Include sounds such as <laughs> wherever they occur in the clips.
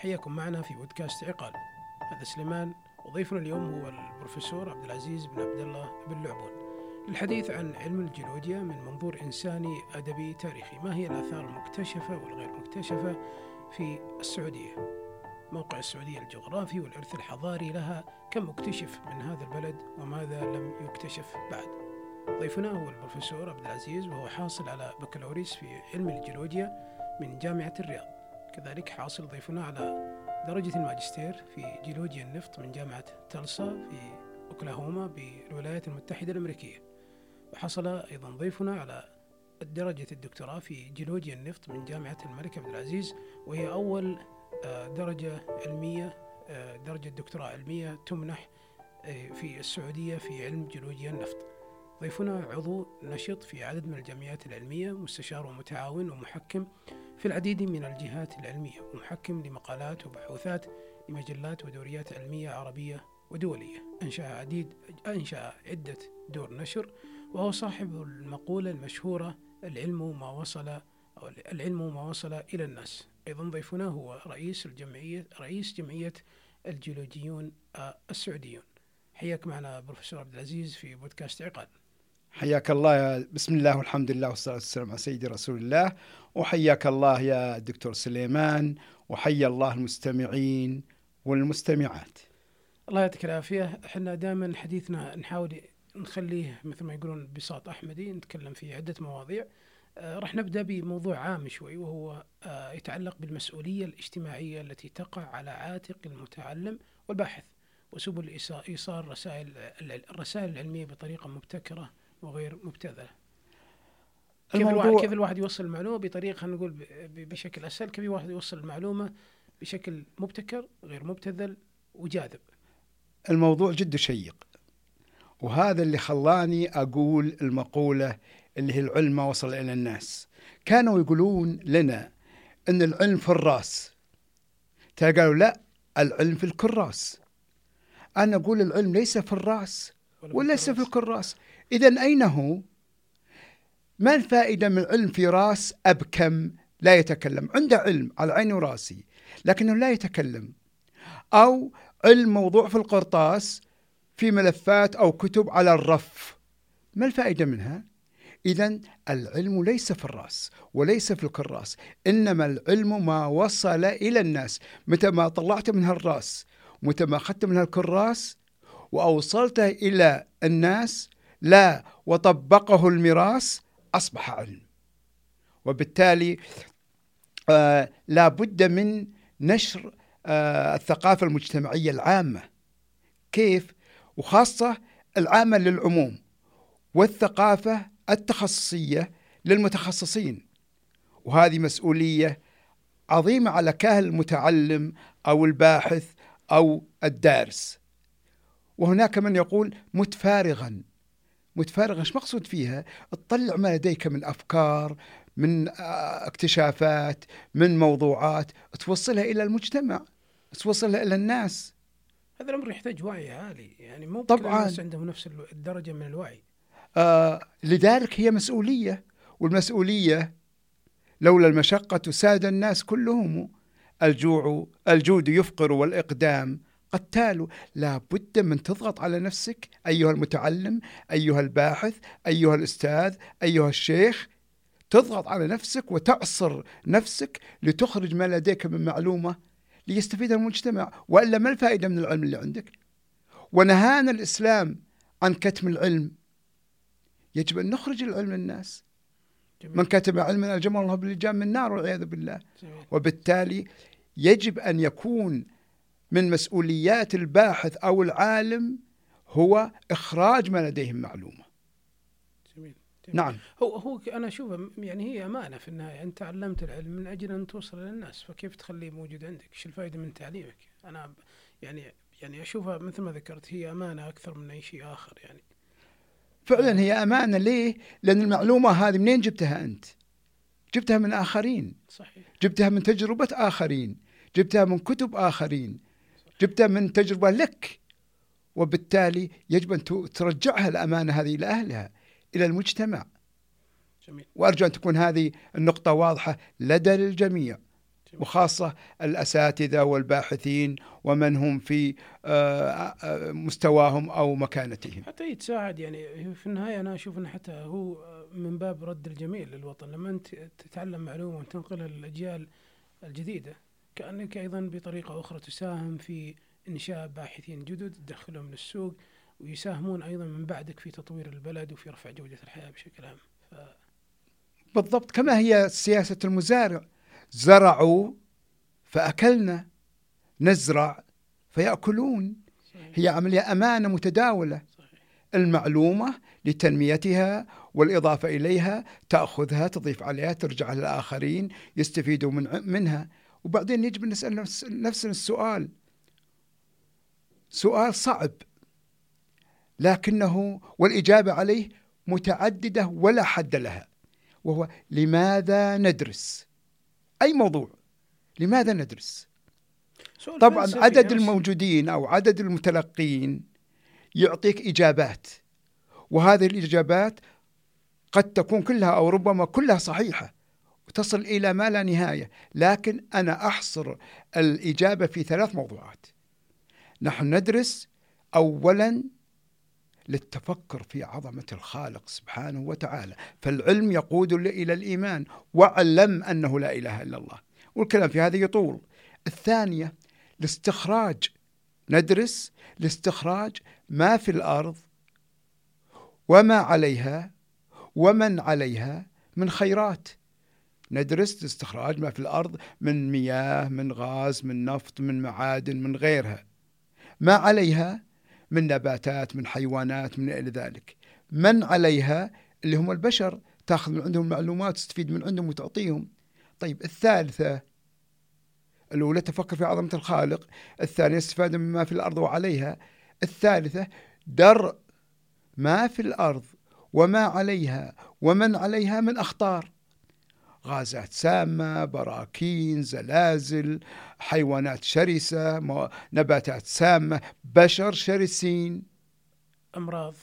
حياكم معنا في بودكاست عقال. هذا سليمان وضيفنا اليوم هو البروفيسور عبد العزيز بن عبد الله بن لعبون. للحديث عن علم الجيولوجيا من منظور إنساني أدبي تاريخي. ما هي الآثار المكتشفة والغير مكتشفة في السعودية؟ موقع السعودية الجغرافي والإرث الحضاري لها كم اكتشف من هذا البلد وماذا لم يكتشف بعد؟ ضيفنا هو البروفيسور عبد العزيز وهو حاصل على بكالوريوس في علم الجيولوجيا من جامعة الرياض. كذلك حاصل ضيفنا على درجة الماجستير في جيولوجيا النفط من جامعة تلسا في أوكلاهوما بالولايات المتحدة الأمريكية. وحصل أيضا ضيفنا على درجة الدكتوراه في جيولوجيا النفط من جامعة الملك عبد العزيز وهي أول آه، درجة علمية آه، درجة دكتوراه علمية تمنح آه، في السعودية في علم جيولوجيا النفط. ضيفنا عضو نشط في عدد من الجمعيات العلمية مستشار ومتعاون ومحكم في العديد من الجهات العلمية ومحكم لمقالات وبحوثات لمجلات ودوريات علمية عربية ودولية. أنشأ عديد أنشأ عدة دور نشر وهو صاحب المقولة المشهورة العلم ما وصل أو العلم ما وصل إلى الناس أيضا ضيفنا هو رئيس الجمعية رئيس جمعية الجيولوجيون السعوديون. حياك معنا بروفيسور عبد العزيز في بودكاست عقال. حياك الله يا بسم الله والحمد لله والصلاة والسلام على سيدي رسول الله. وحياك الله يا دكتور سليمان. وحيا الله المستمعين والمستمعات. الله يعطيك العافية. إحنا دائما حديثنا نحاول نخليه مثل ما يقولون بساط أحمدي نتكلم في عدة مواضيع. آه راح نبدأ بموضوع عام شوي وهو آه يتعلق بالمسؤولية الاجتماعية التي تقع على عاتق المتعلم والباحث وسبل إيصال رسائل الرسائل العلمية بطريقة مبتكرة وغير مبتذلة. كيف الواحد كيف الواحد يوصل المعلومة؟ بطريقة خلينا نقول بشكل أسهل كيف الواحد يوصل المعلومة بشكل مبتكر غير مبتذل وجاذب؟ الموضوع جدا شيق وهذا اللي خلاني أقول المقولة اللي هي العلم ما وصل إلى الناس. كانوا يقولون لنا إن العلم في الرأس. قالوا لا العلم في الكراس. أنا أقول العلم ليس في الرأس وليس في الكراس. إذا أين هو؟ ما الفائدة من علم في راس أبكم لا يتكلم. عنده علم على عيني وراسي لكنه لا يتكلم. أو علم موضوع في القرطاس في ملفات أو كتب على الرف. ما الفائدة منها؟ إذا العلم ليس في الرأس وليس في الكراس إنما العلم ما وصل إلى الناس. متى ما طلعت منها الرأس متى ما أخذت منها الكراس وأوصلته إلى الناس لا وطبقه الميراث أصبح علم وبالتالي آه لا بد من نشر آه الثقافة المجتمعية العامة. كيف؟ وخاصة العامة للعموم والثقافة التخصصية للمتخصصين. وهذه مسؤولية عظيمة على كاهل المتعلم أو الباحث أو الدارس. وهناك من يقول متفارغا. متفارغة. إيش مقصود فيها؟ تطلع ما لديك من أفكار من آه، اكتشافات من موضوعات توصلها إلى المجتمع توصلها إلى الناس. هذا الأمر يحتاج وعي عالي. يعني مو طبعا. الناس عندهم نفس الدرجة من الوعي. آه لذلك هي مسؤولية. والمسؤولية لولا المشقة ساد الناس كلهم. الجوع الجود يفقر والإقدام. قتال. لا بد من تضغط على نفسك. أيها المتعلم أيها الباحث أيها الأستاذ أيها الشيخ تضغط على نفسك وتعصر نفسك لتخرج ما لديك من معلومة ليستفيد المجتمع وإلا ما الفائدة من العلم اللي عندك؟ ونهانا الإسلام عن كتم العلم. يجب أن نخرج العلم للناس. جميل. من كتب علما الجمع الله باللجام من النار والعياذ بالله. جميل. وبالتالي يجب أن يكون من مسؤوليات الباحث أو العالم هو إخراج ما لديه من معلومة. جميل. جميل. نعم. هو هو أنا اشوفه يعني هي أمانة في النهاية أنت تعلمت العلم من أجل أن توصل للناس فكيف تخليه موجود عندك؟ إيش الفائده من تعليمك؟ أنا يعني يعني أشوفها مثل ما ذكرت هي أمانة أكثر من أي شيء آخر يعني. فعلا هي أمانة ليه؟ لأن المعلومة هذه منين جبتها أنت؟ جبتها من آخرين. صحيح. جبتها من تجربة آخرين، جبتها من كتب آخرين، جبتها من تجربة لك وبالتالي يجب أن ترجعها الأمانة هذه إلى أهلها إلى المجتمع. جميل. وأرجو أن تكون هذه النقطة واضحة لدى الجميع وخاصة الأساتذة والباحثين ومن هم في آه، آه، مستواهم أو مكانتهم. حتى يتساعد يعني في النهاية أنا أشوف أنه حتى هو من باب رد الجميل للوطن. لما أنت تتعلم معلومة وتنقلها للأجيال الجديدة كأنك أيضا بطريقة أخرى تساهم في إنشاء باحثين جدد تدخلهم للسوق ويساهمون أيضا من بعدك في تطوير البلد وفي رفع جودة الحياة بشكل عام. ف... بالضبط كما هي سياسة المزارع. زرعوا فأكلنا نزرع فيأكلون. صحيح. هي عملية أمانة متداولة. صحيح. المعلومة لتنميتها والإضافة إليها تأخذها تضيف عليها ترجع للآخرين يستفيدوا من منها. وبعدين يجب نسأل نفسنا السؤال. سؤال صعب. لكنه والإجابة عليه متعددة ولا حد لها وهو لماذا ندرس؟ أي موضوع؟ لماذا ندرس؟ طبعا عدد الموجودين أو عدد المتلقين يعطيك إجابات وهذه الإجابات قد تكون كلها أو ربما كلها صحيحة. وتصل إلى ما لا نهاية. لكن أنا أحصر الإجابة في ثلاث موضوعات. نحن ندرس أولا للتفكر في عظمة الخالق سبحانه وتعالى. فالعلم يقود إلى الإيمان. واعلم أنه لا إله إلا الله. والكلام في هذا يطول. الثانية لاستخراج ندرس لاستخراج ما في الأرض وما عليها ومن عليها من خيرات. ندرس لاستخراج ما في الأرض من مياه من غاز من نفط من معادن من غيرها. ما عليها؟ من نباتات من حيوانات من إلى ذلك. من عليها؟ اللي هم البشر. تأخذ من عندهم معلومات تستفيد من عندهم وتعطيهم. طيب الثالثة الأولى تفكر في عظمة الخالق. الثانية استفادة مما في الأرض وعليها. الثالثة درء ما في الأرض وما عليها. ومن عليها؟ من أخطار. غازات سامة براكين زلازل حيوانات شرسة نباتات سامة بشر شرسين. أمراض.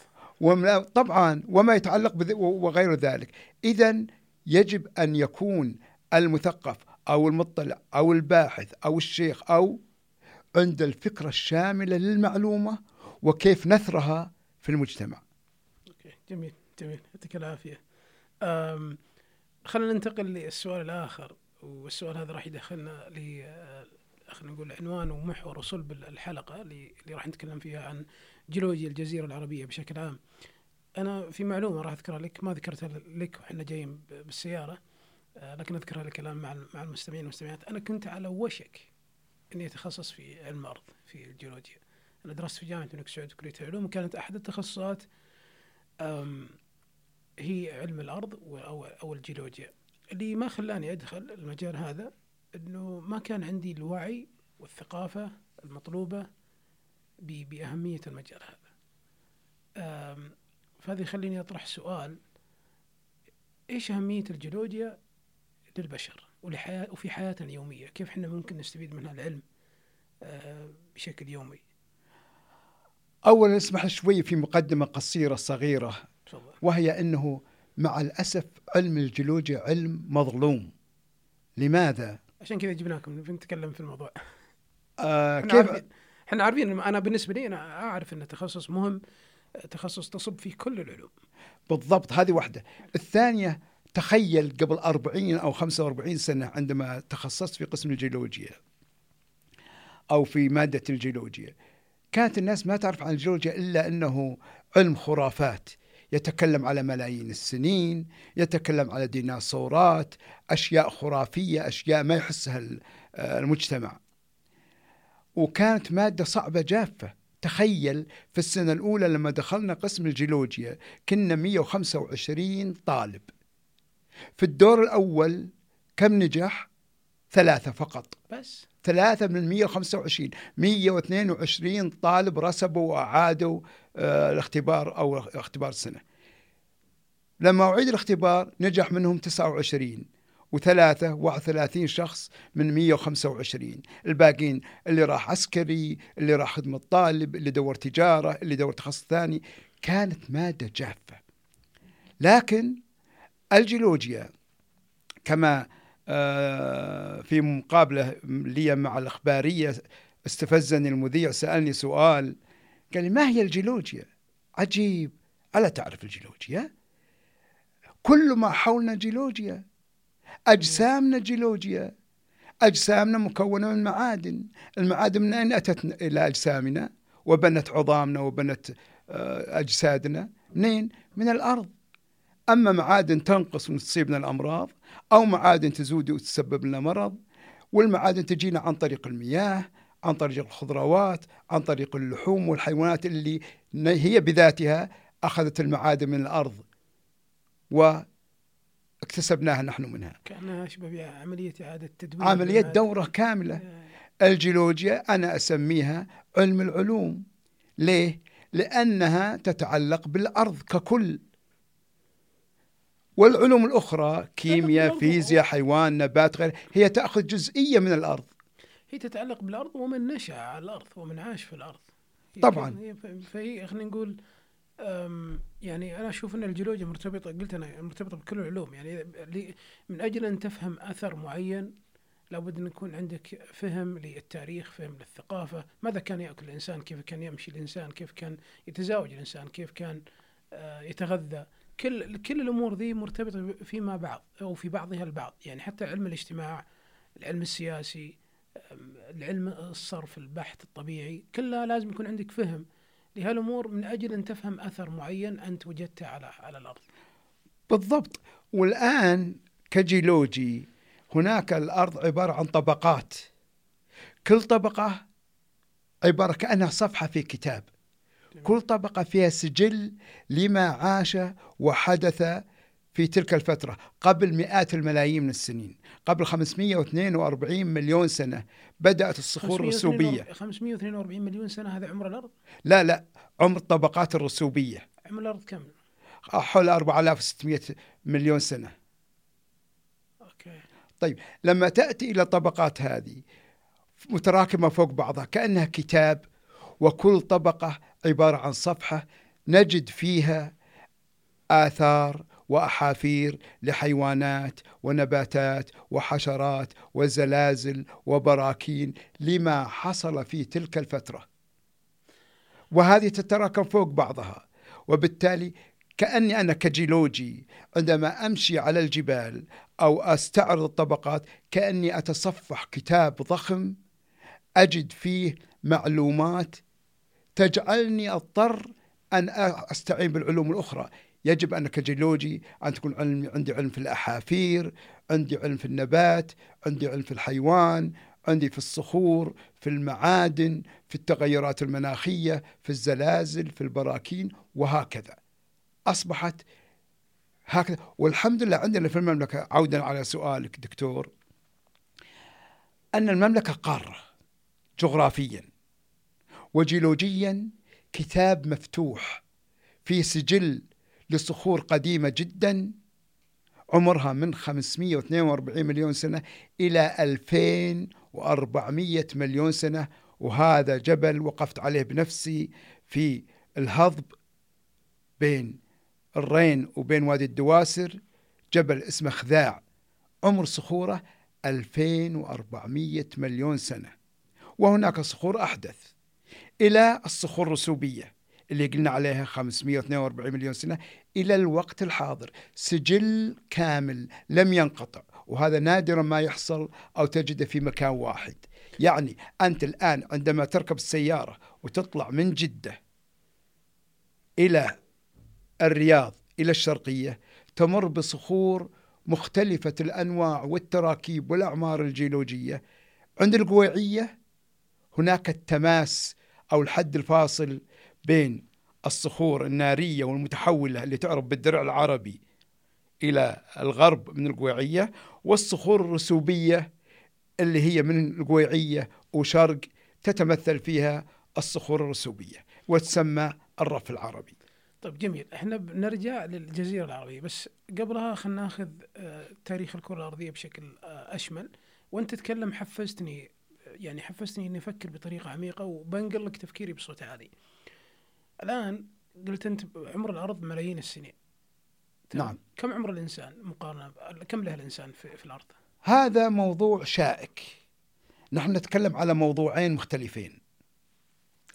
طبعا وما يتعلق وغير ذلك. إذا يجب أن يكون المثقف أو المطلع أو الباحث أو الشيخ أو عند الفكرة الشاملة للمعلومة وكيف نثرها في المجتمع. جميل جميل. يعطيك العافية. خلينا ننتقل للسؤال الآخر والسؤال هذا راح يدخلنا ل خلينا نقول عنوان ومحور وصلب الحلقة اللي, اللي راح نتكلم فيها عن جيولوجيا الجزيرة العربية بشكل عام. أنا في معلومة راح أذكرها لك ما ذكرتها لك وإحنا جايين بالسيارة آه، لكن أذكرها لك الآن مع مع المستمعين والمستمعات. أنا كنت على وشك إني أتخصص في علم الأرض في الجيولوجيا. أنا درست في جامعة الملك سعود كلية العلوم وكانت أحد التخصصات هي علم الأرض أو الجيولوجيا اللي ما خلاني أدخل المجال هذا إنه ما كان عندي الوعي والثقافة المطلوبة بأهمية المجال هذا. فهذا يخليني أطرح سؤال إيش أهمية الجيولوجيا للبشر ولحياة وفي حياتنا اليومية؟ كيف إحنا ممكن نستفيد من العلم بشكل يومي؟ اولا اسمح شوي في مقدمة قصيرة صغيرة وهي أنه مع الأسف علم الجيولوجيا علم مظلوم. لماذا؟ عشان كذا جبناكم نتكلم في الموضوع. آه كيف؟ إحنا عارفين أنا بالنسبة لي أنا أعرف انه تخصص مهم تخصص تصب في كل العلوم. بالضبط هذه واحدة. الثانية تخيل قبل 40 أو 45 سنة عندما تخصصت في قسم الجيولوجيا أو في مادة الجيولوجيا كانت الناس ما تعرف عن الجيولوجيا إلا إنه علم خرافات. يتكلم على ملايين السنين يتكلم على ديناصورات أشياء خرافية أشياء ما يحسها المجتمع. وكانت مادة صعبة جافة. تخيل في السنة الأولى لما دخلنا قسم الجيولوجيا كنا 125 طالب. في الدور الأول كم نجح؟ ثلاثة فقط. بس. ثلاثة من 125 122 طالب رسبوا وأعادوا آه، الاختبار أو اختبار السنة. لما أعيد الاختبار نجح منهم 29 وثلاثة 31 شخص من 125 الباقين اللي راح عسكري اللي راح خدمة طالب اللي دور تجارة اللي دور تخصص ثاني. كانت مادة جافة. لكن الجيولوجيا كما في مقابلة لي مع الإخبارية استفزني المذيع سألني سؤال. قال لي ما هي الجيولوجيا؟ عجيب ألا تعرف الجيولوجيا؟ كل ما حولنا جيولوجيا أجسامنا جيولوجيا أجسامنا مكونة من معادن المعادن من أين أتت إلى أجسامنا؟ وبنت عظامنا وبنت آه، أجسادنا. منين؟ من الأرض. أما معادن تنقص وتصيبنا الأمراض أو معادن تزود وتسبب لنا مرض والمعادن تجينا عن طريق المياه عن طريق الخضروات عن طريق اللحوم والحيوانات اللي هي بذاتها أخذت المعادن من الأرض واكتسبناها نحن منها. كأنها أشبه عملية إعادة تدوير عملية دورة كاملة. الجيولوجيا أنا أسميها علم العلوم. ليه؟ لأنها تتعلق بالأرض ككل. والعلوم الأخرى كيمياء فيزياء حيوان نبات غير هي تأخذ جزئية من الأرض. هي تتعلق بالأرض ومن نشأ على الأرض ومن عاش في الأرض. طبعا. فهي خلينا نقول يعني أنا أشوف إن الجيولوجيا مرتبطة قلت أنا مرتبطة بكل العلوم. يعني من أجل أن تفهم أثر معين لابد أن يكون عندك فهم للتاريخ فهم للثقافة. ماذا كان يأكل الإنسان؟ كيف كان يمشي الإنسان؟ كيف كان يتزاوج الإنسان؟ كيف كان آه، يتغذى؟ كل كل الأمور ذي مرتبطة فيما بعض أو في بعضها البعض. يعني حتى علم الاجتماع العلم السياسي العلم الصرف البحث الطبيعي كلها لازم يكون عندك فهم لهالأمور من أجل أن تفهم أثر معين أنت وجدته على على الأرض. بالضبط. والآن كجيولوجي هناك الأرض عبارة عن طبقات. كل طبقة عبارة كأنها صفحة في كتاب. كل طبقة فيها سجل لما عاش وحدث في تلك الفترة قبل مئات الملايين من السنين قبل 542 مليون سنة بدأت الصخور الرسوبية 542 مليون سنة هذا عمر الأرض؟ لا لا عمر الطبقات الرسوبية عمر الأرض كم؟ حول 4600 مليون سنة أوكي. طيب لما تأتي إلى الطبقات هذه متراكمة فوق بعضها كأنها كتاب وكل طبقة عبارة عن صفحة نجد فيها آثار وأحافير لحيوانات ونباتات وحشرات وزلازل وبراكين لما حصل في تلك الفترة. وهذه تتراكم فوق بعضها وبالتالي كأني أنا كجيولوجي عندما أمشي على الجبال أو أستعرض الطبقات كأني أتصفح كتاب ضخم أجد فيه معلومات تجعلني أضطر أن أستعين بالعلوم الأخرى. يجب أن كجيولوجي أن تكون علم عندي علم في الأحافير عندي علم في النبات عندي علم في الحيوان عندي في الصخور في المعادن في التغيرات المناخية في الزلازل في البراكين وهكذا. أصبحت هكذا. والحمد لله عندنا في المملكة عودا على سؤالك دكتور أن المملكة قارة جغرافيا. وجيولوجيا كتاب مفتوح في سجل لصخور قديمة جدا عمرها من 542 مليون سنة إلى 2400 مليون سنة. وهذا جبل وقفت عليه بنفسي في الهضب بين الرين وبين وادي الدواسر. جبل اسمه خذاع عمر صخوره 2400 مليون سنة. وهناك صخور أحدث. إلى الصخور الرسوبية اللي قلنا عليها 542 مليون سنة إلى الوقت الحاضر. سجل كامل لم ينقطع وهذا نادرا ما يحصل أو تجده في مكان واحد. يعني أنت الآن عندما تركب السيارة وتطلع من جدة إلى الرياض إلى الشرقية تمر بصخور مختلفة الأنواع والتراكيب والأعمار الجيولوجية. عند القويعية هناك التماس أو الحد الفاصل بين الصخور النارية والمتحولة اللي تعرف بالدرع العربي إلى الغرب من القويعية والصخور الرسوبية اللي هي من القويعية وشرق تتمثل فيها الصخور الرسوبية وتسمى الرف العربي. طيب جميل. إحنا بنرجع للجزيرة العربية. بس قبلها خلينا ناخذ آه، تاريخ الكرة الأرضية بشكل آه، أشمل. وأنت تتكلم حفزتني يعني حفزتني إني أفكر بطريقة عميقة وبنقل لك تفكيري بصوت عالي. الآن قلت أنت عمر الأرض ملايين السنين. نعم. كم عمر الإنسان مقارنة كم له الإنسان في, في الأرض؟ هذا موضوع شائك. نحن نتكلم على موضوعين مختلفين.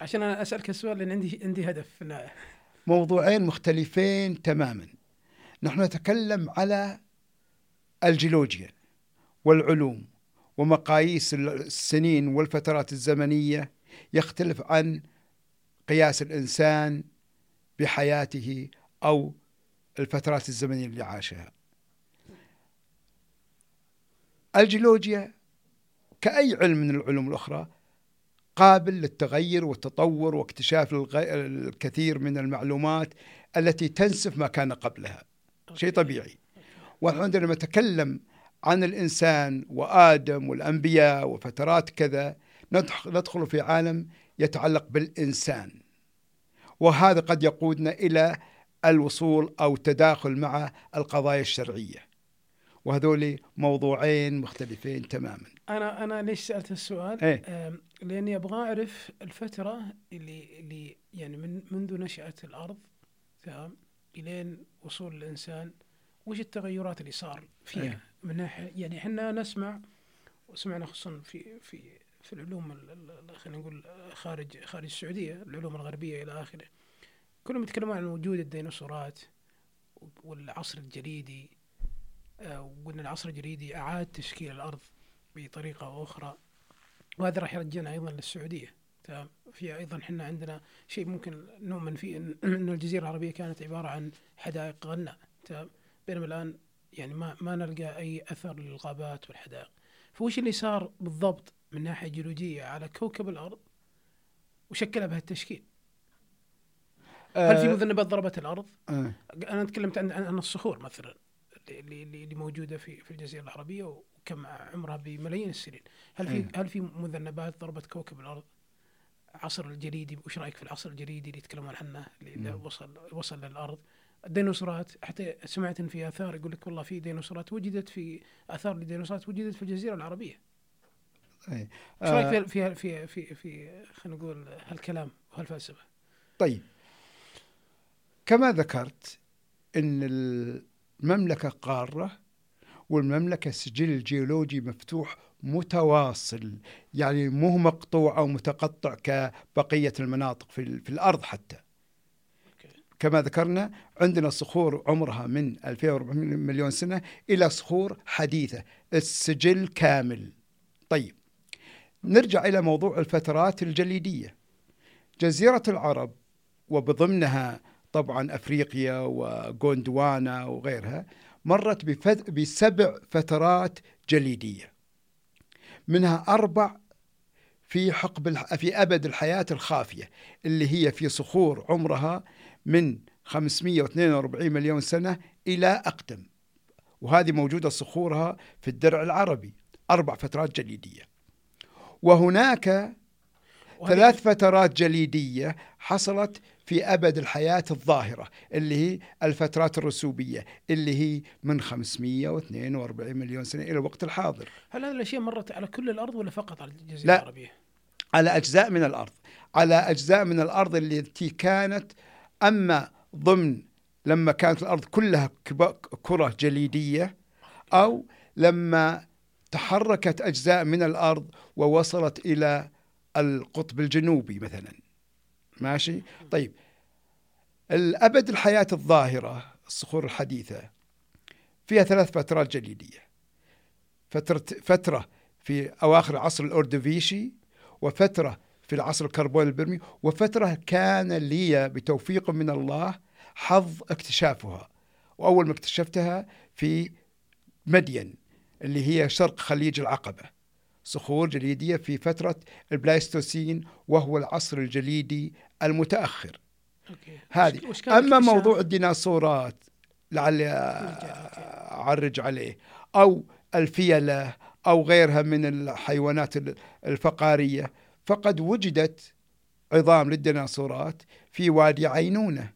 عشان أنا أسألك السؤال لأن عندي عندي هدف <laughs> موضوعين مختلفين تماما. نحن نتكلم على الجيولوجيا والعلوم. ومقاييس السنين والفترات الزمنية يختلف عن قياس الإنسان بحياته أو الفترات الزمنية اللي عاشها. الجيولوجيا كأي علم من العلوم الأخرى قابل للتغير والتطور واكتشاف الكثير من المعلومات التي تنسف ما كان قبلها. شيء طبيعي. وعندما نتكلم عن الإنسان وآدم والأنبياء وفترات كذا ندخل في عالم يتعلق بالإنسان وهذا قد يقودنا إلى الوصول أو التداخل مع القضايا الشرعية وهذول موضوعين مختلفين تماما أنا أنا ليش سألت السؤال؟ إيه؟ لأني أبغى أعرف الفترة اللي اللي يعني من منذ نشاه الأرض تمام إلين وصول الإنسان وش التغيرات اللي صار فيها إيه؟ من ناحيه يعني إحنا نسمع وسمعنا خصوصا في في في العلوم خلينا نقول خارج خارج السعودية العلوم الغربية إلى آخره. كلهم يتكلمون عن وجود الديناصورات والعصر الجليدي آه، وقلنا العصر الجليدي أعاد تشكيل الأرض بطريقة أخرى. وهذا راح يرجعنا أيضا للسعودية تمام؟ في أيضا إحنا عندنا شيء ممكن نؤمن فيه أن الجزيرة العربية كانت عبارة عن حدائق غناء تمام؟ بينما الآن يعني ما ما نلقى أي أثر للغابات والحدائق. فوش اللي صار بالضبط من ناحية جيولوجية على كوكب الأرض وشكلها بهالتشكيل؟ هل في آه، مذنبات ضربت الأرض؟ أه. أنا تكلمت عن عن الصخور مثلا اللي اللي موجودة في في الجزيرة العربية وكم عمرها بملايين السنين. هل في هل في مذنبات ضربت كوكب الأرض؟ عصر الجليدي وش رأيك في العصر الجليدي اللي يتكلمون عنه اللي نعم. وصل وصل للأرض؟ الديناصورات حتى سمعت إن في آثار يقول لك والله في ديناصورات وجدت في آثار لديناصورات وجدت في الجزيرة العربية. أي إيش رأيك في في في في خلينا نقول هالكلام وهالفلسفة؟ طيب. كما ذكرت إن المملكة قارة والمملكة سجل جيولوجي مفتوح متواصل يعني مو مقطوع أو متقطع كبقية المناطق في, في الأرض حتى. كما ذكرنا عندنا صخور عمرها من 2400 مليون سنة إلى صخور حديثة السجل كامل. طيب نرجع إلى موضوع الفترات الجليدية. جزيرة العرب وبضمنها طبعا أفريقيا وغوندوانا وغيرها مرت بسبع فترات جليدية. منها أربع في حقب في أبد الحياة الخافية اللي هي في صخور عمرها من 542 مليون سنة إلى أقدم. وهذه موجودة صخورها في الدرع العربي. أربع فترات جليدية. وهناك ثلاث فترات جليدية حصلت في أبد الحياة الظاهرة اللي هي الفترات الرسوبية اللي هي من 542 مليون سنة إلى الوقت الحاضر. هل هذه الأشياء مرت على كل الأرض ولا فقط على الجزيرة لا. العربية؟ على أجزاء من الأرض. على أجزاء من الأرض التي كانت أما ضمن لما كانت الأرض كلها كرة جليدية أو لما تحركت أجزاء من الأرض ووصلت إلى القطب الجنوبي مثلا. ماشي؟ طيب. الأبد الحياة الظاهرة الصخور الحديثة فيها ثلاث فترات جليدية. فترة فترة في أواخر العصر الأردوفيشي وفترة في العصر الكربون البرمي وفترة كان لي بتوفيق من الله حظ اكتشافها. وأول ما اكتشفتها في مدين اللي هي شرق خليج العقبة. صخور جليدية في فترة البلايستوسين وهو العصر الجليدي المتأخر. okay. هذه. أما موضوع الديناصورات لعلي أعرج عليه. أو الفيلة أو غيرها من الحيوانات الفقارية. فقد وجدت عظام للديناصورات في وادي عينونة.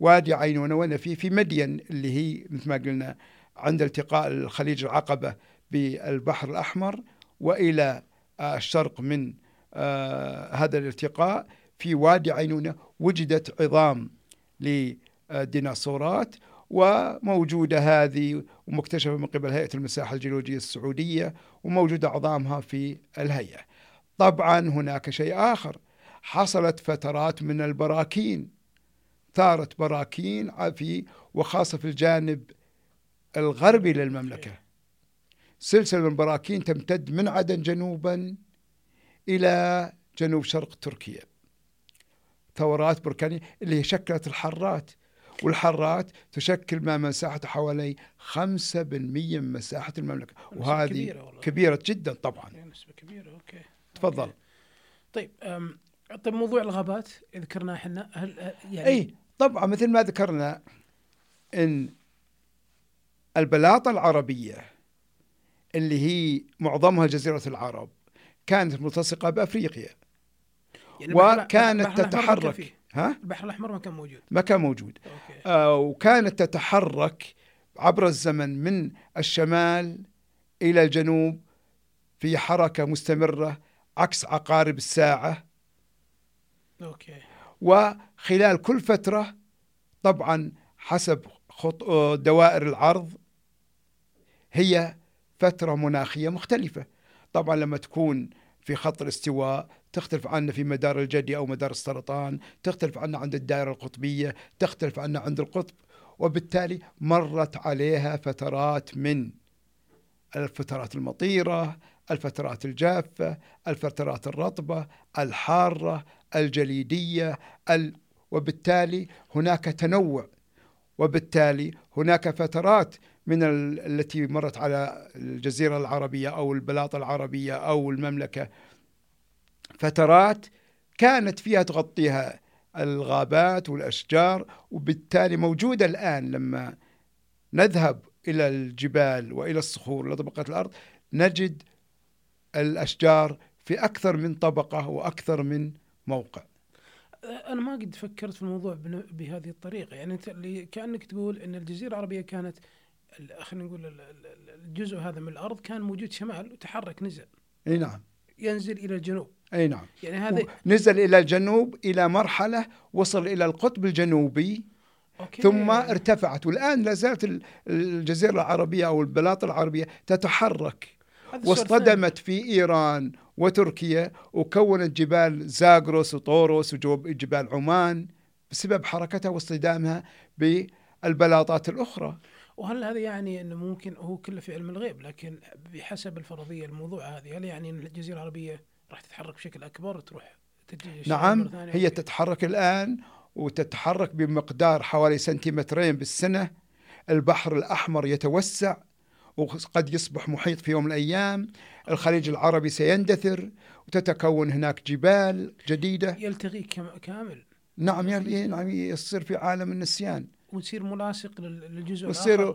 وادي عينونة وين في في مدين اللي هي مثل ما قلنا عند التقاء الخليج العقبة بالبحر الأحمر وإلى الشرق من آه، هذا الالتقاء في وادي عينونة وجدت عظام للديناصورات وموجودة هذه ومكتشفة من قبل هيئة المساحة الجيولوجية السعودية وموجودة عظامها في الهيئة. طبعا هناك شيء آخر. حصلت فترات من البراكين ثارت براكين في وخاصة في الجانب الغربي للمملكة. سلسلة من البراكين تمتد من عدن جنوبا إلى جنوب شرق تركيا. ثورات بركانية اللي شكلت الحرات والحرات تشكل ما مساحته حوالي 5% من مساحة المملكة. وهذه كبيرة, كبيرة جدا طبعا. نسبة كبيرة okay. تفضل. طيب طيب موضوع الغابات ذكرناه إحنا هل يعني اي طبعا مثل ما ذكرنا إن البلاطة العربية اللي هي معظمها جزيرة العرب كانت ملتصقة بأفريقيا. يعني وكانت تتحرك. ها؟ البحر الأحمر ما كان موجود. ما كان موجود. okay. آه وكانت تتحرك عبر الزمن من الشمال إلى الجنوب في حركة مستمرة عكس عقارب الساعة. أوكي. وخلال كل فترة طبعا حسب خط... دوائر العرض هي فترة مناخية مختلفة. طبعا لما تكون في خط الاستواء تختلف عنا في مدار الجدي أو مدار السرطان تختلف عنا عند الدائرة القطبية تختلف عنا عند القطب وبالتالي مرت عليها فترات من الفترات المطيرة الفترات الجافة الفترات الرطبة الحارة الجليدية ال... وبالتالي هناك تنوع وبالتالي هناك فترات من ال... التي مرت على الجزيرة العربية أو البلاط العربية أو المملكة. فترات كانت فيها تغطيها الغابات والأشجار وبالتالي موجودة الآن لما نذهب إلى الجبال وإلى الصخور إلى طبقات الأرض نجد الأشجار في أكثر من طبقة وأكثر من موقع. أنا ما قد فكرت في الموضوع بهذه الطريقة. يعني انت اللي كأنك تقول إن الجزيرة العربية كانت خلينا نقول الجزء هذا من الأرض كان موجود شمال وتحرك نزل. أي نعم. ينزل إلى الجنوب. أي نعم. يعني هذا نزل إلى الجنوب إلى مرحلة وصل إلى القطب الجنوبي. أوكي. ثم ارتفعت. والآن لا زالت الجزيرة العربية أو البلاط العربية تتحرك. واصطدمت في إيران وتركيا وكونت جبال زاغروس وطوروس وجبال عمان بسبب حركتها واصطدامها بالبلاطات الأخرى. وهل هذا يعني إنه ممكن هو كله في علم الغيب؟ لكن بحسب الفرضية الموضوع هذه هل يعني إن الجزيرة العربية راح تتحرك بشكل أكبر وتروح نعم هي تتحرك الآن وتتحرك بمقدار حوالي سنتيمترين بالسنة. البحر الأحمر يتوسع وقد يصبح محيط في يوم من الأيام. الخليج العربي سيندثر وتتكون هناك جبال جديدة. يلتغي كامل. نعم نعم يصير في عالم النسيان. ويصير ملاصق للجزء ويصير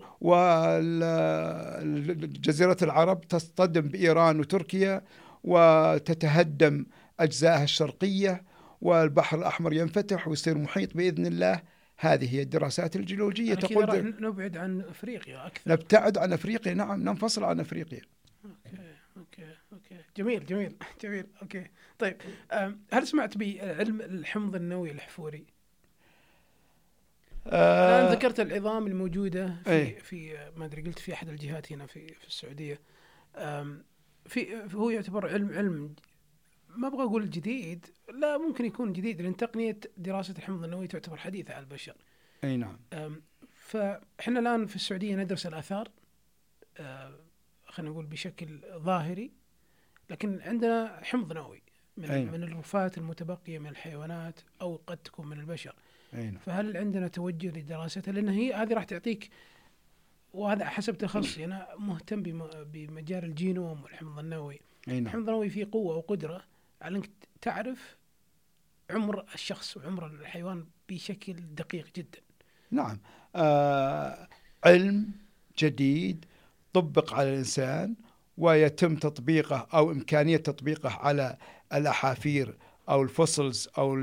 وجزيرة العرب تصطدم بإيران وتركيا وتتهدم أجزائها الشرقية والبحر الأحمر ينفتح ويصير محيط بإذن الله. هذه هي الدراسات الجيولوجية تقول راح نبعد عن أفريقيا أكثر. نبتعد عن أفريقيا نعم ننفصل عن أفريقيا. okay okay okay. جميل جميل جميل. okay. طيب هل سمعت بعلم الحمض النووي الحفوري؟ آه الآن ذكرت العظام الموجودة في أي. في ما أدري قلت في أحد الجهات هنا في في السعودية. في هو يعتبر علم علم ما أبغى أقول جديد لا ممكن يكون جديد لأن تقنية دراسة الحمض النووي تعتبر حديثة على البشر. أي نعم. فإحنا الآن في السعودية ندرس الآثار أه، خلينا نقول بشكل ظاهري لكن عندنا حمض نووي من, أي نعم. من الرفات المتبقية من الحيوانات أو قد تكون من البشر. أي نعم. فهل عندنا توجه لدراستها؟ لأن هي هذه راح تعطيك وهذا حسب تخصصي أنا مهتم بمجال الجينوم والحمض النووي. أي نعم. الحمض النووي فيه قوة وقدرة على انك تعرف عمر الشخص وعمر الحيوان بشكل دقيق جدا. نعم. آه علم جديد طبق على الإنسان ويتم تطبيقه أو إمكانية تطبيقه على الأحافير أو الفوسلز أو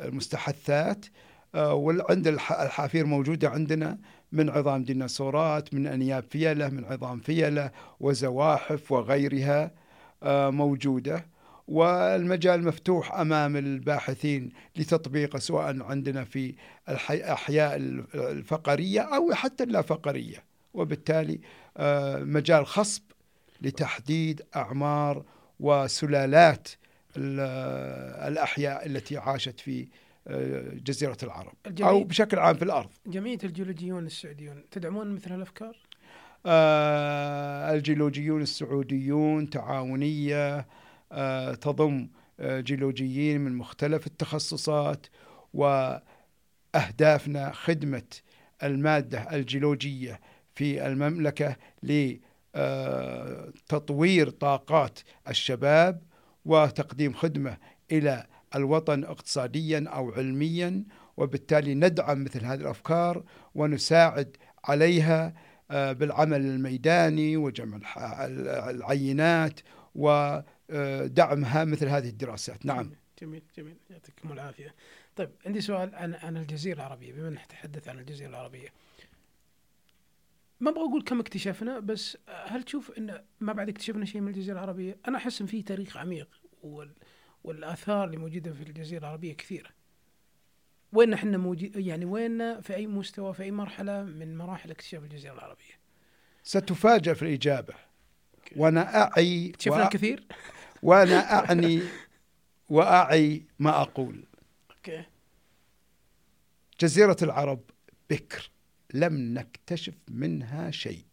المستحثات. آه وعند الحافير موجودة عندنا من عظام ديناصورات من أنياب فيلة من عظام فيلة وزواحف وغيرها آه موجودة. والمجال مفتوح أمام الباحثين لتطبيقه سواء عندنا في الاحياء الفقرية أو حتى اللا فقريه وبالتالي آه، مجال خصب لتحديد أعمار وسلالات الأحياء التي عاشت في آه، جزيرة العرب أو بشكل عام في الأرض. جمعيه الجيولوجيون السعوديون تدعمون مثل هالافكار؟ آه الجيولوجيون السعوديون تعاونية تضم آه جيولوجيين من مختلف التخصصات وأهدافنا خدمة المادة الجيولوجية في المملكة لتطوير طاقات الشباب وتقديم خدمة إلى الوطن اقتصاديا أو علميا وبالتالي ندعم مثل هذه الأفكار ونساعد عليها آه، بالعمل الميداني وجمع العينات ودعمها مثل هذه الدراسات نعم جميل جميل يعطيكم العافية طيب عندي سؤال عن عن الجزيرة العربية بما نتحدث عن الجزيرة العربية ما أبغى أقول كم اكتشفنا بس هل تشوف إن ما بعد اكتشفنا شيء من الجزيرة العربية؟ أنا أحس إن في تاريخ عميق وال والآثار اللي موجودة في الجزيرة العربية كثيرة. وين إحنا موجود يعني وين في أي مستوى في أي مرحلة من مراحل اكتشاف الجزيرة العربية؟ ستفاجأ في الإجابة. وأنا أعي اكتشفنا وأ... كثير؟ وأنا أعني وأعي ما أقول. أوكي. جزيرة العرب بكر لم نكتشف منها شيء.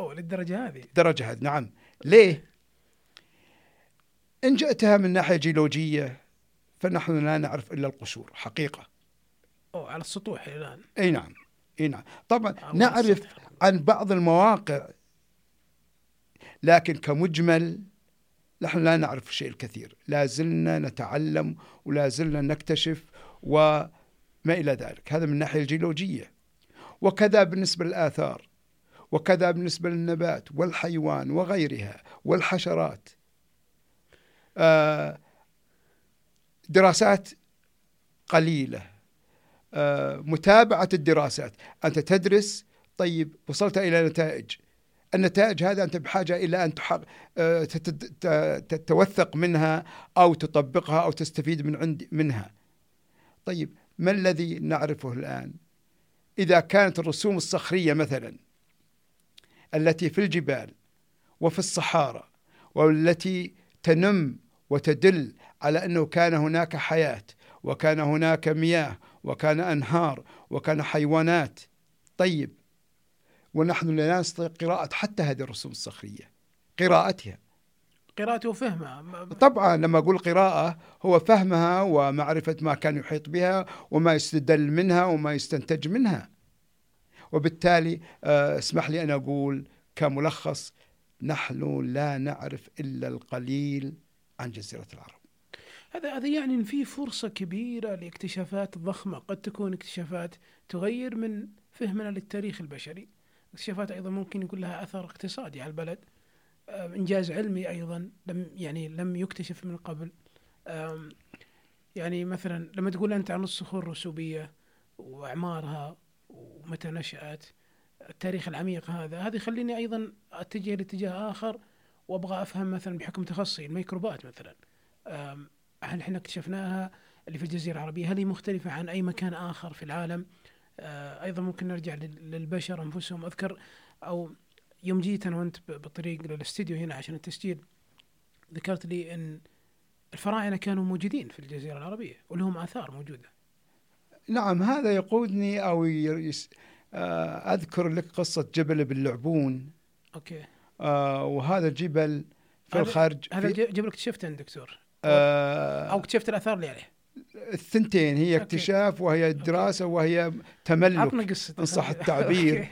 أوه للدرجة هذه؟ درجة هذه نعم. ليه؟ إن جئتها من ناحية جيولوجية فنحن لا نعرف إلا القشور حقيقة. أوه على السطوح الآن. أي نعم أي نعم. طبعا نعرف عن بعض المواقع لكن كمجمل نحن لا نعرف الشيء الكثير. لا زلنا نتعلم ولا زلنا نكتشف وما إلى ذلك. هذا من الناحية الجيولوجية. وكذا بالنسبة للآثار وكذا بالنسبة للنبات والحيوان وغيرها والحشرات. آه، دراسات قليلة. آه، متابعة الدراسات. أنت تدرس طيب وصلت إلى نتائج. النتائج هذا أنت بحاجة إلى أن آه، تتوثق منها أو تطبقها أو تستفيد من عند منها. طيب ما الذي نعرفه الآن؟ إذا كانت الرسوم الصخرية مثلا التي في الجبال وفي الصحارى والتي تنم وتدل على أنه كان هناك حياة وكان هناك مياه وكان أنهار وكان حيوانات طيب ونحن لا نستطيع قراءة حتى هذه الرسوم الصخرية. قراءتها. قراءته وفهمها طبعا لما أقول قراءة هو فهمها ومعرفة ما كان يحيط بها وما يستدل منها وما يستنتج منها. وبالتالي آه، اسمح لي أن أقول كملخص نحن لا نعرف إلا القليل عن جزيرة العرب. هذا هذا يعني إن في فرصة كبيرة لاكتشافات ضخمة قد تكون اكتشافات تغير من فهمنا للتاريخ البشري. اكتشافات أيضا ممكن يكون لها أثر اقتصادي على البلد. آه، إنجاز علمي أيضا لم يعني لم يكتشف من قبل. يعني مثلا لما تقول أنت عن الصخور الرسوبية وأعمارها ومتى نشأت التاريخ العميق هذا هذا يخليني أيضا أتجه لاتجاه آخر وأبغى أفهم مثلا بحكم تخصصي الميكروبات مثلا. هل إحنا اكتشفناها اللي في الجزيرة العربية؟ هل هي مختلفة عن أي مكان آخر في العالم؟ أيضا ممكن نرجع للبشر أنفسهم أذكر أو يوم جيت أنا وأنت بالطريق للاستديو هنا عشان التسجيل ذكرت لي إن الفراعنه كانوا موجودين في الجزيرة العربية ولهم آثار موجودة. نعم هذا يقودني أو يس آه، أذكر لك قصة جبل باللعبون. okay. آه وهذا الجبل في الخارج هذا جبل اكتشفته دكتور؟ آه أو اكتشفت الآثار اللي عليه؟ الثنتين هي اكتشاف وهي دراسة وهي تملك ان صح التعبير.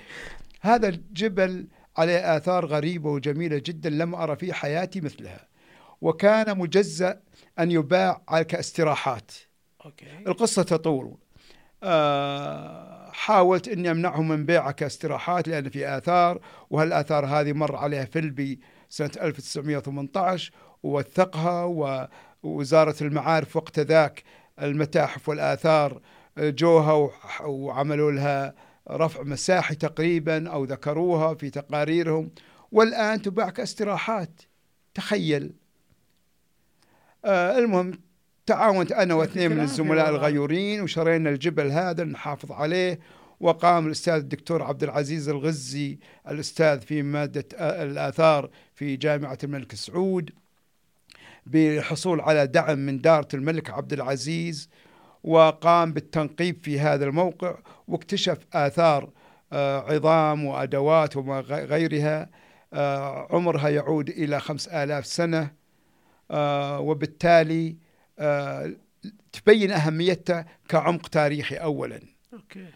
هذا الجبل عليه آثار غريبة وجميلة جدا لم أرى في حياتي مثلها وكان مجزأ أن يباع كاستراحات okay. القصة تطول. آه حاولت أني أمنعهم من بيعها كاستراحات لأن في آثار وهالآثار هذه مر عليها فيلبي سنة 1918 ووثقها ووزارة المعارف وقت ذاك المتاحف والآثار جوها وعملوا لها رفع مساحي تقريبا أو ذكروها في تقاريرهم. والآن تباع كاستراحات تخيل. آه المهم تعاونت أنا واثنين من الزملاء. الغيورين وشرينا الجبل هذا نحافظ عليه. وقام الأستاذ الدكتور عبد العزيز الغزي الأستاذ في مادة آه، الآثار في جامعة الملك سعود. بالحصول على دعم من دارة الملك عبد العزيز وقام بالتنقيب في هذا الموقع واكتشف آثار آه، عظام وأدوات وما غ- غيرها. آه، عمرها يعود إلى خمس آلاف سنة. آه، وبالتالي تبين أهميتها كعمق تاريخي أولاً. أوكي.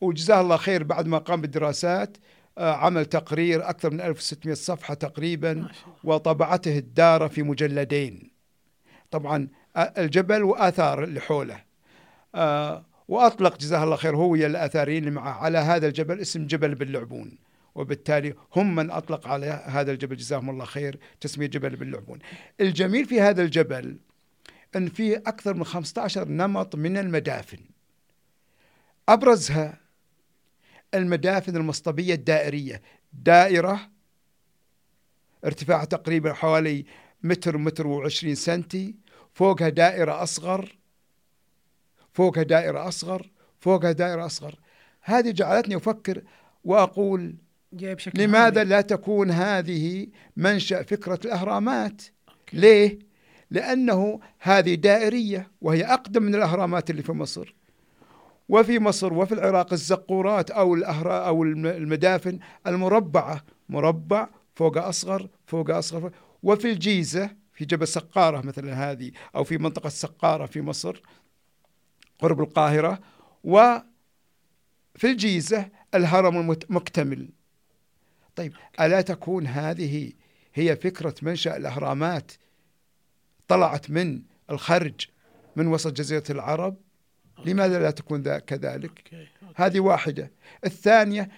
وجزاه الله خير بعد ما قام بالدراسات. عمل تقرير أكثر من 1600 صفحة تقريبا وطبعته الدار في مجلدين. طبعا آه، الجبل وآثار اللي حوله. آه، وأطلق جزاه الله خير هو ويا الآثاريين اللي معه على هذا الجبل اسم جبل باللعبون. وبالتالي هم من أطلق على هذا الجبل جزاهم الله خير تسمية جبل باللعبون. الجميل في هذا الجبل أن فيه أكثر من 15 نمط من المدافن. أبرزها المدافن المصطبية الدائرية. دائرة ارتفاعها تقريبا حوالي متر متر وعشرين سنتي. فوقها دائرة أصغر. فوقها دائرة أصغر. فوقها دائرة أصغر. هذه جعلتني أفكر وأقول لماذا. لا تكون هذه منشأ فكرة الأهرامات؟ ليه؟ لأنه هذه دائرية وهي أقدم من الأهرامات اللي في مصر. وفي مصر وفي العراق الزقورات أو الأهرا أو الم- المدافن المربعة مربع فوق أصغر فوق أصغر وفي الجيزة في جبل سقارة مثلا هذه أو في منطقة سقارة في مصر قرب القاهرة وفي الجيزة الهرم المكتمل طيب ألا تكون هذه هي فكرة منشأ الأهرامات طلعت من الخرج من وسط جزيرة العرب؟ لماذا لا تكون ذا كذلك؟ هذه واحدة. الثانية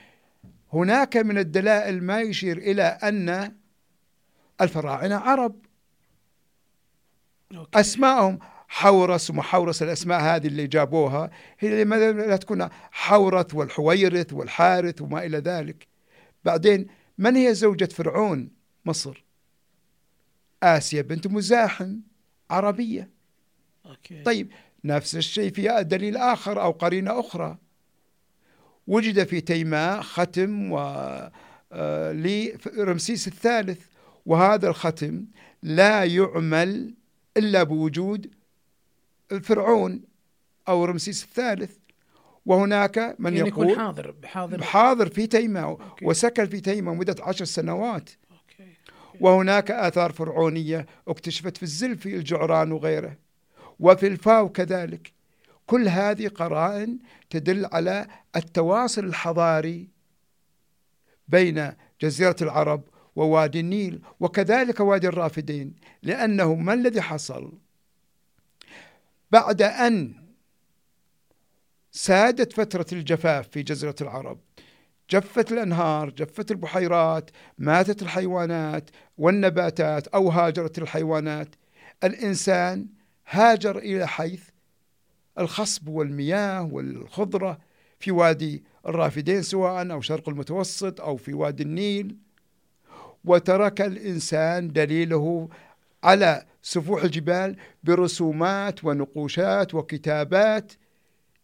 هناك من الدلائل ما يشير إلى أن الفراعنة عرب. okay. أسماءهم حورس ومحورس الأسماء هذه اللي جابوها هي لماذا لا تكون حورث والحويرث والحارث وما إلى ذلك. بعدين من هي زوجة فرعون؟ مصر. آسيا بنت مزاحم عربية. okay. طيب نفس الشيء في دليل آخر أو قرينة أخرى. وجد في تيماء ختم و آه، لرمسيس الثالث وهذا الختم لا يعمل إلا بوجود فرعون أو رمسيس الثالث. وهناك من يعني يكون يقول حاضر حاضر حاضر في تيماء okay. وسكن في تيماء مدة عشر سنوات. okay. وهناك آثار فرعونية اكتشفت في الزلفي الجعران وغيره. وفي الفاو كذلك. كل هذه قرائن تدل على التواصل الحضاري بين جزيرة العرب ووادي النيل وكذلك وادي الرافدين لأنه ما الذي حصل؟ بعد أن سادت فترة الجفاف في جزيرة العرب جفت الأنهار جفت البحيرات ماتت الحيوانات والنباتات أو هاجرت الحيوانات الإنسان هاجر إلى حيث الخصب والمياه والخضرة في وادي الرافدين سواء أو شرق المتوسط أو في وادي النيل. وترك الإنسان دليله على سفوح الجبال برسومات ونقوشات وكتابات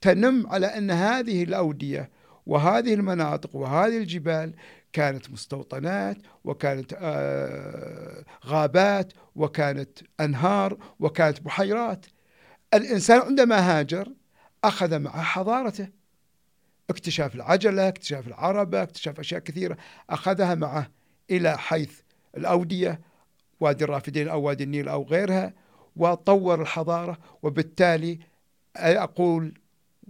تنم على أن هذه الأودية وهذه المناطق وهذه الجبال كانت مستوطنات وكانت آه، غابات وكانت أنهار وكانت بحيرات. الإنسان عندما هاجر أخذ معه حضارته. اكتشاف العجلة اكتشاف العربة اكتشاف أشياء كثيرة أخذها معه إلى حيث الأودية وادي الرافدين أو وادي النيل أو غيرها وطور الحضارة. وبالتالي أقول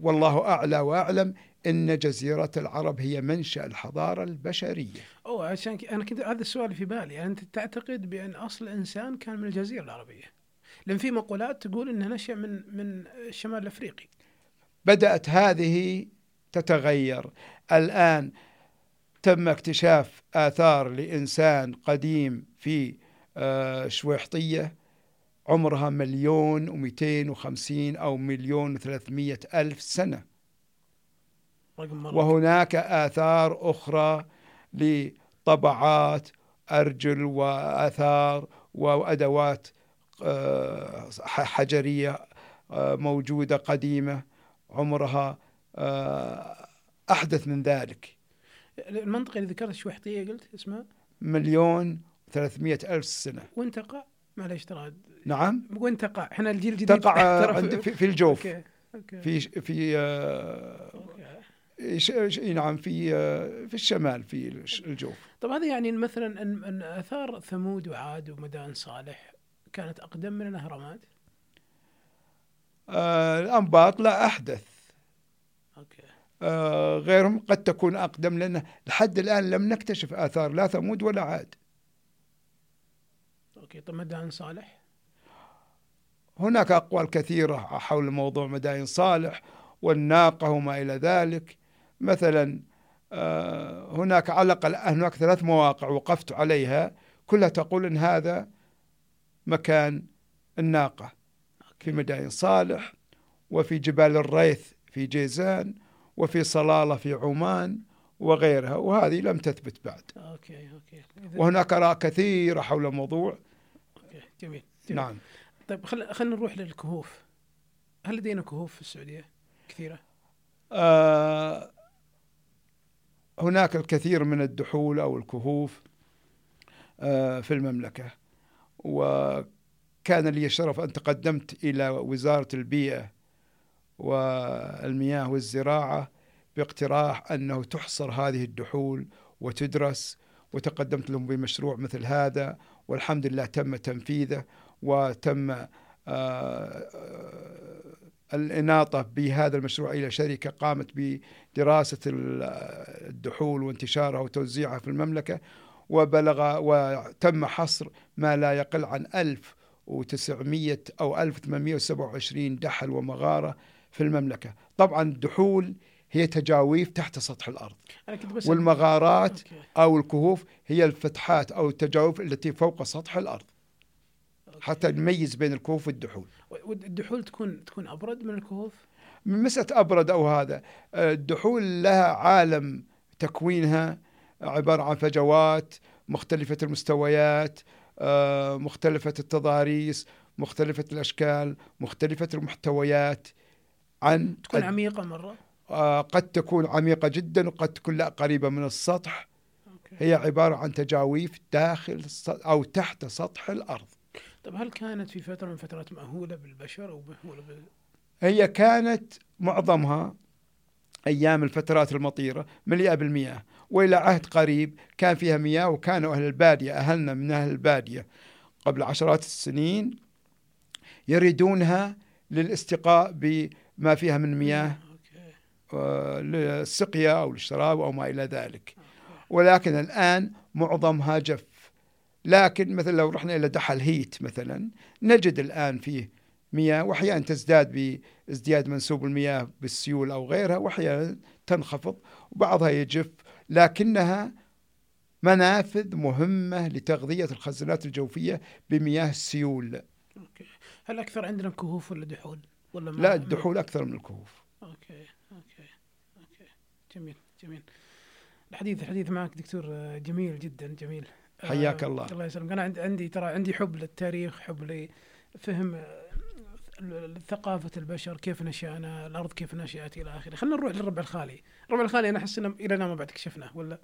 والله أعلى وأعلم أن جزيرة العرب هي منشأ الحضارة البشرية. أوه عشان ك... أنا كنت هذا السؤال في بالي. يعني أنت تعتقد بأن أصل الانسان كان من الجزيرة العربية؟ لأن في مقولات تقول إنه نشأ من من الشمال الأفريقي. بدأت هذه تتغير. الآن تم اكتشاف آثار لإنسان قديم في آه، شويحطية. عمرها مليون ومئتين وخمسين أو مليون وثلاثمية ألف سنة. رقم مره وهناك آثار أخرى لطبعات أرجل وآثار وأدوات آه، حجرية آه، موجودة قديمة عمرها آه، أحدث من ذلك المنطقة اللي ذكرت شويحطية قلت اسمها مليون ثلاثمية ألف سنة وين تقع؟ معليش ترى نعم وين تقع؟ إحنا الجيل الجديد تقع في, في الجوف okay. okay. في في نعم في في الشمال في الجوف. طب هذا يعني مثلا إن آثار ثمود وعاد ومدائن صالح كانت أقدم من الأهرامات؟ آه، الأنباط لا أحدث. okay. آه، غيرهم قد تكون أقدم لأن لحد الآن لم نكتشف آثار لا ثمود ولا عاد. okay طب مدائن صالح؟ هناك أقوال كثيرة حول موضوع مدائن صالح والناقة وما إلى ذلك. مثلا آه، هناك على الأقل هناك ثلاث مواقع وقفت عليها كلها تقول أن هذا مكان الناقة. في مدائن صالح وفي جبال الريث في جيزان وفي صلالة في عمان وغيرها. وهذه لم تثبت بعد. okay okay. إذا- وهناك آراء كثيرة حول الموضوع. okay جميل, جميل. نعم. طيب خل... خلينا نروح للكهوف. هل لدينا كهوف في السعودية؟ كثيرة؟ آه، هناك الكثير من الدحول أو الكهوف آه، في المملكة. وكان لي الشرف أن تقدمت إلى وزارة البيئة والمياه والزراعة باقتراح أنه تحصر هذه الدحول وتدرس وتقدمت لهم بمشروع مثل هذا والحمد لله تم تنفيذه وتم آه، الإناطة بهذا المشروع إلى شركة قامت بدراسة ال- الدحول وانتشارها وتوزيعها في المملكة وبلغ وتم حصر ما لا يقل عن 1900 أو 1827 دحل ومغارة في المملكة طبعا الدحول هي تجاويف تحت سطح الأرض أنا كنت بس والمغارات okay. أو الكهوف هي الفتحات أو التجاويف التي فوق سطح الأرض okay. حتى نميز بين الكهوف والدحول والدحول تكون تكون أبرد من الكهوف؟ من مسألة أبرد أو هذا آه، الدحول لها عالم تكوينها عبارة عن فجوات مختلفة المستويات آه، مختلفة التضاريس مختلفة الأشكال مختلفة المحتويات عن تكون عميقة مرة؟ آه، قد تكون عميقة جدا وقد تكون لا قريبة من السطح. هي عبارة عن تجاويف داخل أو تحت سطح الأرض. طب هل كانت في فترة من فترات مأهولة بالبشر أو مأهولة بال... هي كانت معظمها أيام الفترات المطيرة مليئة بالمياه وإلى عهد قريب كان فيها مياه وكانوا أهل البادية أهلنا من أهل البادية. قبل عشرات السنين يريدونها للاستقاء بما فيها من مياه آه، للسقيا أو للشراب أو ما إلى ذلك. ولكن الآن معظمها جف. لكن مثلا لو رحنا إلى دحل هيت مثلا نجد الآن فيه مياه واحيانا تزداد بازدياد منسوب المياه بالسيول أو غيرها واحيانا تنخفض وبعضها يجف لكنها منافذ مهمة لتغذية الخزانات الجوفية بمياه السيول. okay. هل أكثر عندنا كهوف ولا دحول؟ ولا ما لا الدحول أكثر من الكهوف. okay okay okay. جميل جميل. الحديث الحديث معك دكتور آه، جميل جدا جميل. حياك الله. الله يسلمك. أنا عندي ترى عندي حب للتاريخ حب لفهم آه، ثقافة البشر كيف نشأنا الأرض كيف نشأت إلى آخره. خلينا نروح للربع الخالي. الربع الخالي أنا أحس إنه إلى ما بعد اكتشفناه ولا؟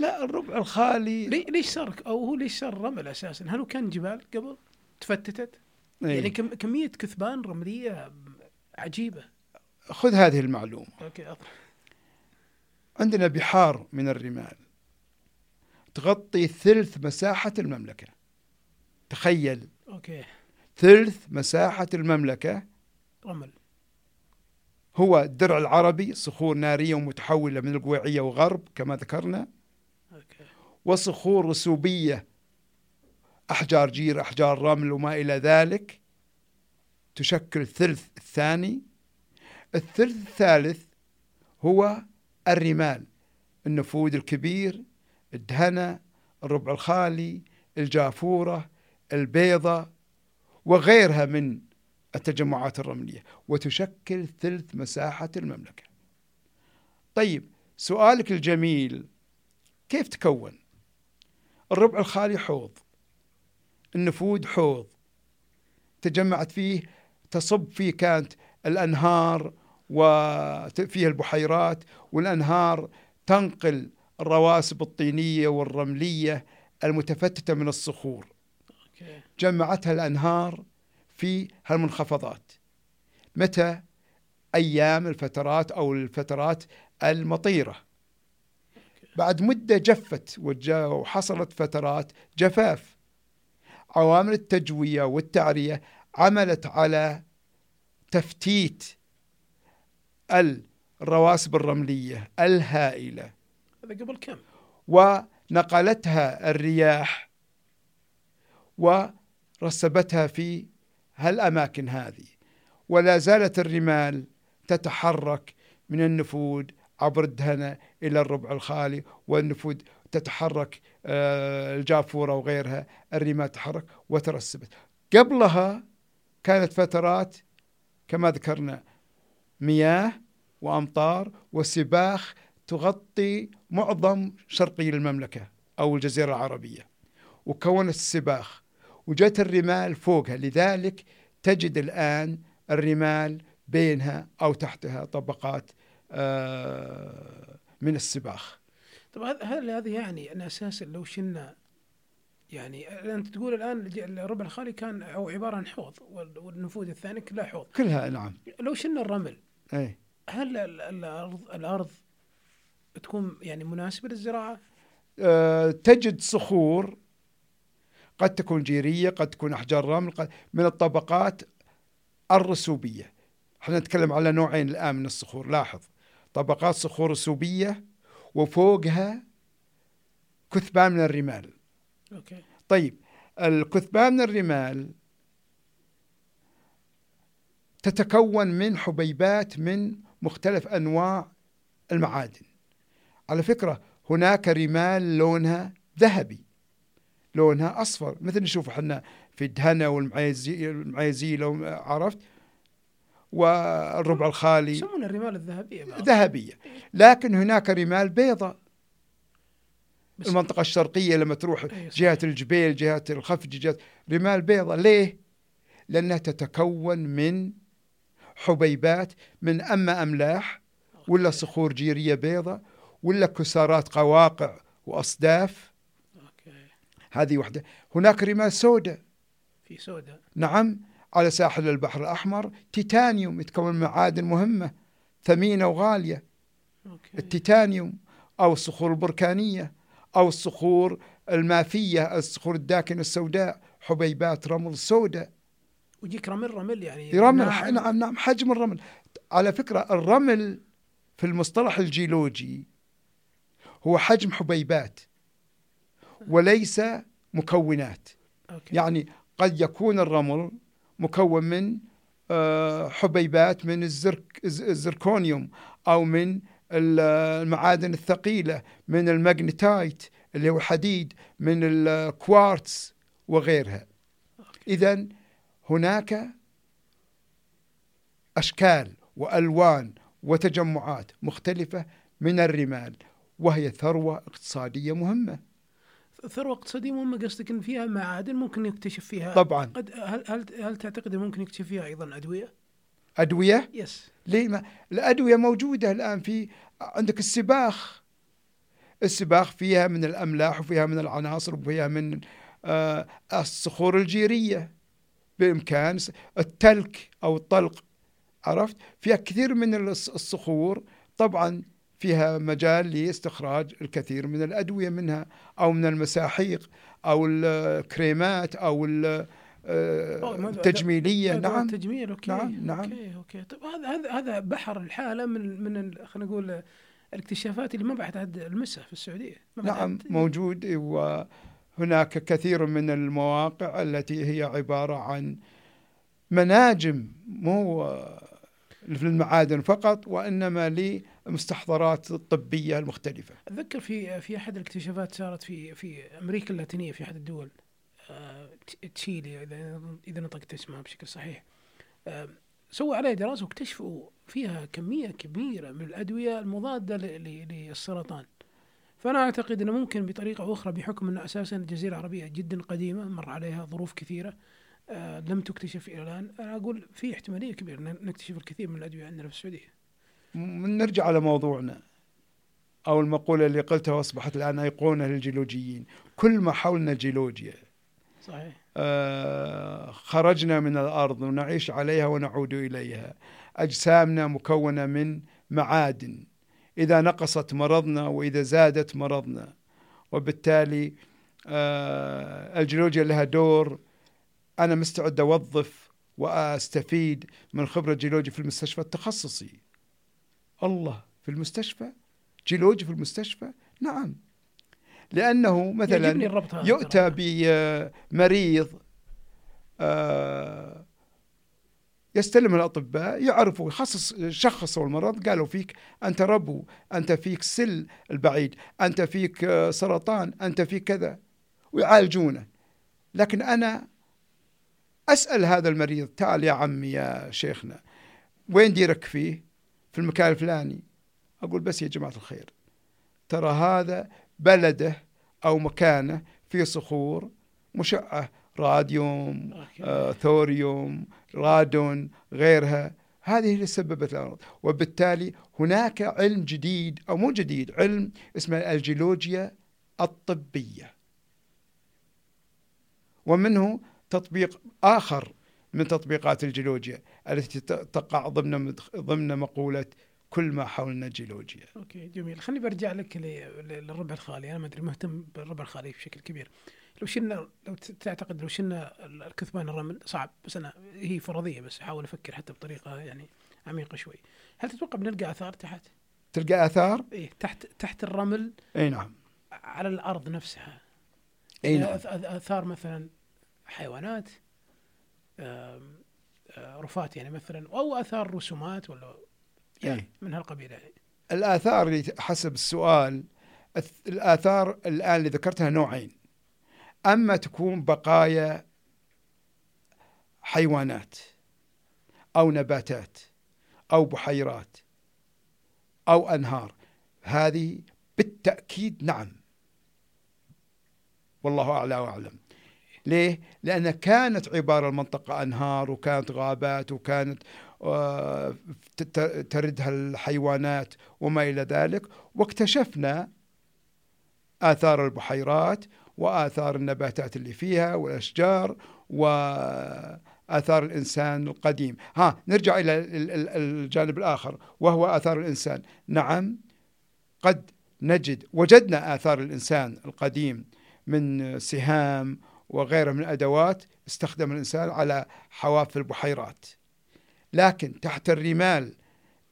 لا الربع الخالي لي- ليش صار أو هو ليش صار رمل أساسا؟ هل هو كان جبال قبل؟ تفتتت؟ إيه. يعني كم كمية كثبان رملية عجيبة. خذ هذه المعلومة. okay أطلع. عندنا بحار من الرمال. تغطي ثلث مساحة المملكة. تخيل. okay. ثلث مساحة المملكة رمل. هو الدرع العربي صخور نارية ومتحولة من القويعية وغرب كما ذكرنا أوكي. وصخور رسوبية أحجار جير أحجار رمل وما إلى ذلك تشكل الثلث الثاني. الثلث الثالث هو الرمال النفود الكبير الدهنة الربع الخالي الجافورة البيضة وغيرها من التجمعات الرملية وتشكل ثلث مساحة المملكة. طيب سؤالك الجميل كيف تكون؟ الربع الخالي حوض النفود حوض تجمعت فيه تصب فيه كانت الأنهار وفيه البحيرات والأنهار تنقل الرواسب الطينية والرملية المتفتتة من الصخور. جمعتها الأنهار في هالمنخفضات. متى؟ أيام الفترات أو الفترات المطيرة. بعد مدة جفت وحصلت فترات جفاف. عوامل التجوية والتعرية عملت على تفتيت الرواسب الرملية الهائلة. هذا قبل كم؟ ونقلتها الرياح ورسبتها في هالأماكن هذه. ولا زالت الرمال تتحرك من النفود عبر الدهنة إلى الربع الخالي والنفود تتحرك آه، الجافورة وغيرها. الرمال تتحرك وترسبت. قبلها كانت فترات كما ذكرنا مياه وأمطار وسباخ تغطي معظم شرقي المملكة أو الجزيرة العربية وكونت السباخ وجت الرمال فوقها. لذلك تجد الآن الرمال بينها أو تحتها طبقات آه، من السباخ. طب هل هذا يعني أن أساسا لو شلنا يعني أنت تقول الآن الربع الخالي كان أو عبارة عن حوض والنفوذ الثاني كلها حوض. كلها نعم لو شلنا الرمل أي هل الأرض الأرض تكون يعني مناسبة للزراعة؟ أه تجد صخور قد تكون جيرية قد تكون أحجار رمل من الطبقات الرسوبية إحنا نتكلم على نوعين الآن من الصخور لاحظ طبقات صخور رسوبية وفوقها كثبان من الرمال أوكي. طيب الكثبان من الرمال تتكون من حبيبات من مختلف أنواع المعادن على فكرة هناك رمال لونها ذهبي لونها أصفر. مثل نشوف إحنا في الدهنة والمعيزي لو عرفت؟ والربع الخالي. يسمون الرمال الذهبية ذهبية. لكن هناك رمال بيضاء المنطقة الشرقية لما تروح أيه جهة الجبيل جهة الخفج جهة رمال بيضاء ليه؟ لأنها تتكون من حبيبات من أما أملاح ولا صخور جيرية بيضاء ولا كسارات قواقع وأصداف؟ هذه واحدة هناك رمال سوداء في سوداء نعم على ساحل البحر الأحمر. تيتانيوم يتكون من معادن مهمة ثمينة وغالية. أوكي. التيتانيوم أو الصخور البركانية أو الصخور المافية الصخور الداكنة السوداء حبيبات رمل سوداء ويجيك رمل رمل يعني رمل نعم نعم حجم الرمل. على فكرة الرمل في المصطلح الجيولوجي هو حجم حبيبات وليس مكونات. okay. يعني قد يكون الرمل مكون من آه، حبيبات من الزرك الزركونيوم أو من المعادن الثقيلة من المغنيتايت اللي هو الحديد من الكوارتز وغيرها. إذا هناك أشكال وألوان وتجمعات مختلفة من الرمال. وهي ثروة اقتصادية مهمة. ثروة اقتصادية مهمة قصدك إن فيها معادن ممكن يكتشف فيها؟ طبعا. قد هل هل هل تعتقد ممكن يكتشف فيها أيضا أدوية؟ أدوية؟ يس ليه ما الأدوية موجودة الآن في عندك السباخ. السباخ فيها من الأملاح وفيها من العناصر وفيها من آه الصخور الجيرية. بإمكان التلك أو الطلق. عرفت؟ فيها كثير من الصخور. طبعا فيها مجال لاستخراج الكثير من الأدوية منها أو من المساحيق أو الكريمات أو التجميلية نعم. تجميل okay. نعم نعم. okay okay. طيب هذا هذا هذا بحر الحالة من من خلينا نقول الاكتشافات اللي ما بعد نلمسها في السعودية. نعم موجود وهناك كثير من المواقع التي هي عبارة عن مناجم مو للمعادن فقط وإنما للمستحضرات الطبية المختلفة. أتذكر في في أحد الاكتشافات صارت في في أمريكا اللاتينية في أحد الدول آه، تشيلي إذا إذا نطقت اسمها بشكل صحيح. آه، سووا عليها دراسة واكتشفوا فيها كمية كبيرة من الأدوية المضادة للسرطان. فأنا أعتقد إنه ممكن بطريقة أخرى بحكم إن أساسا الجزيرة العربية جدا قديمة مر عليها ظروف كثيرة. لم تكتشف إلى الان أنا أقول في احتمالية كبيرة أن نكتشف الكثير من الأدوية عندنا في السعودية. نرجع على موضوعنا. أو المقولة اللي قلتها وأصبحت الآن أيقونة للجيولوجيين. كل ما حولنا جيولوجيا صحيح. آه، خرجنا من الأرض ونعيش عليها ونعود إليها. أجسامنا مكونة من معادن. إذا نقصت مرضنا وإذا زادت مرضنا. وبالتالي آه، الجيولوجيا لها دور أنا مستعد أوظف وأستفيد من خبرة جيولوجي في المستشفى التخصصي. الله في المستشفى؟ جيولوجي في المستشفى؟ نعم. لأنه مثلا يؤتى. بمريض آه، يستلم الأطباء يعرفوا يخصص شخصوا المرض قالوا فيك أنت ربو أنت فيك سل البعيد أنت فيك آه، سرطان أنت فيك كذا ويعالجونه. لكن أنا أسأل هذا المريض تعال يا عمي يا شيخنا وين ديرك فيه؟ في المكان الفلاني. أقول بس يا جماعة الخير ترى هذا بلده أو مكانه فيه صخور مشعة راديوم. آه، ثوريوم رادون غيرها. هذه اللي سببت الأمراض. وبالتالي هناك علم جديد أو مو جديد علم اسمه الجيولوجيا الطبية. ومنه تطبيق آخر من تطبيقات الجيولوجيا التي تقع ضمن ضمن مقولة كل ما حولنا جيولوجيا. أوكي جميل. خليني برجع لك للربع الخالي. أنا ما أدري مهتم بالربع الخالي بشكل كبير. لو شلنا لو تعتقد لو شلنا ال- الكثبان الرمل صعب بس أنا هي فرضية بس أحاول أفكر حتى بطريقة يعني عميقة شوي. هل تتوقع بنلقى آثار تحت؟ تلقى آثار؟ إيه تحت تحت الرمل؟ أي نعم. على الأرض نفسها. أي نعم. آثار مثلا حيوانات رفات يعني مثلا أو آثار رسومات ولا يعني إيه. من هالقبيل يعني الآثار اللي حسب السؤال الآثار الآن اللي ذكرتها نوعين. أما تكون بقايا حيوانات أو نباتات أو بحيرات أو أنهار هذه بالتأكيد نعم. والله أعلى وأعلم. ليه؟ لأن كانت عبارة المنطقة أنهار وكانت غابات وكانت آه، تردها الحيوانات وما إلى ذلك. واكتشفنا آثار البحيرات وآثار النباتات اللي فيها والأشجار وآثار الإنسان القديم. ها نرجع إلى ال- ال- الجانب الآخر وهو آثار الإنسان. نعم قد نجد وجدنا آثار الإنسان القديم من سهام وغيرها من الأدوات استخدم الإنسان على حواف البحيرات لكن تحت الرمال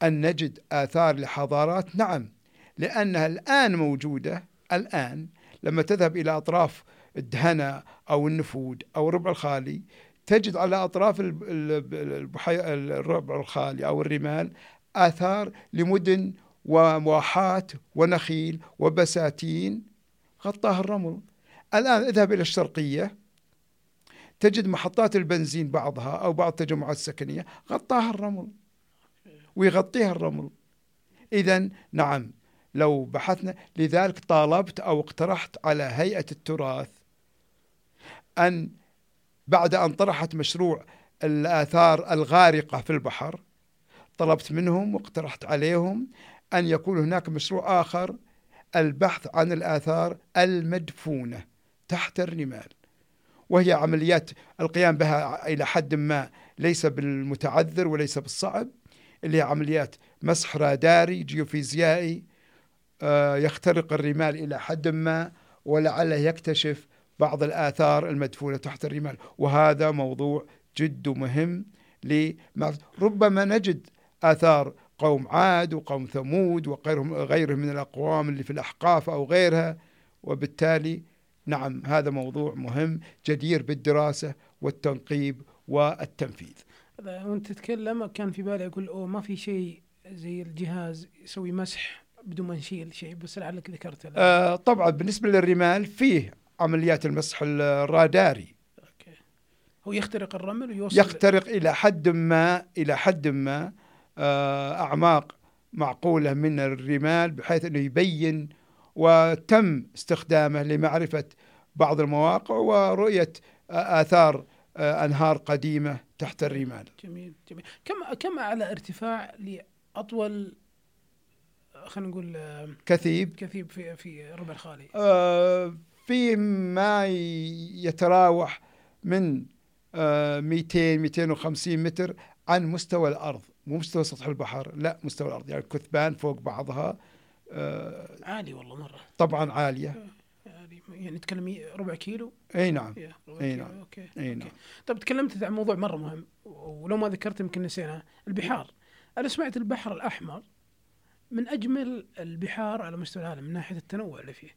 أن نجد آثار لحضارات نعم لأنها الآن موجودة الآن لما تذهب إلى أطراف الدهنة أو النفود أو الربع الخالي تجد على أطراف. الربع الخالي أو الرمال آثار لمدن وواحات ونخيل وبساتين غطاها الرمل الآن اذهب إلى الشرقية. تجد محطات البنزين بعضها أو بعض التجمعات السكنية غطاها الرمل ويغطيها الرمل. إذا نعم لو بحثنا لذلك طالبت أو اقترحت على هيئة التراث أن بعد أن طرحت مشروع الآثار الغارقة في البحر طلبت منهم واقترحت عليهم أن يكون هناك مشروع آخر البحث عن الآثار المدفونة. تحت الرمال وهي عمليات القيام بها إلى حد ما ليس بالمتعذر وليس بالصعب اللي هي عمليات مسح راداري جيوفيزيائي آه، يخترق الرمال إلى حد ما ولعله يكتشف بعض الآثار المدفونة تحت الرمال. وهذا موضوع جد مهم ربما نجد آثار قوم عاد وقوم ثمود وغيرهم غيرهم من الأقوام اللي في الأحقاف أو غيرها وبالتالي نعم هذا موضوع مهم جدير بالدراسة والتنقيب والتنفيذ. وانت تتكلم كان في بالي أقول أوه ما في شيء زي الجهاز يسوي مسح بدون ما نشيل شيء بس لعلك ذكرته. آه طبعا بالنسبة للرمال فيه عمليات المسح الراداري. أوكي. هو يخترق الرمل ويوصل يخترق إلى حد ما إلى حد ما آه، أعماق معقولة من الرمال بحيث أنه يبين وتم استخدامه لمعرفة بعض المواقع ورؤية آثار أنهار قديمة تحت الرمال. جميل جميل. كم كم أعلى ارتفاع لأطول خلينا نقول كثيب. كثيب في في ربع الخالي آه، في ما يتراوح من آه، 200 250 متر عن مستوى الأرض. مو مستوى سطح البحر لا مستوى الأرض. يعني الكثبان فوق بعضها. آه، عالي والله مرة. طبعا عالية. يعني يعني نتكلم ربع كيلو؟ أي نعم. أي نعم. أوكي أي نعم. طيب تكلمت عن موضوع مرة مهم ولو ما ذكرت يمكن نسيناه البحار. أنا سمعت البحر الأحمر من أجمل البحار على مستوى العالم من ناحية التنوع اللي فيه.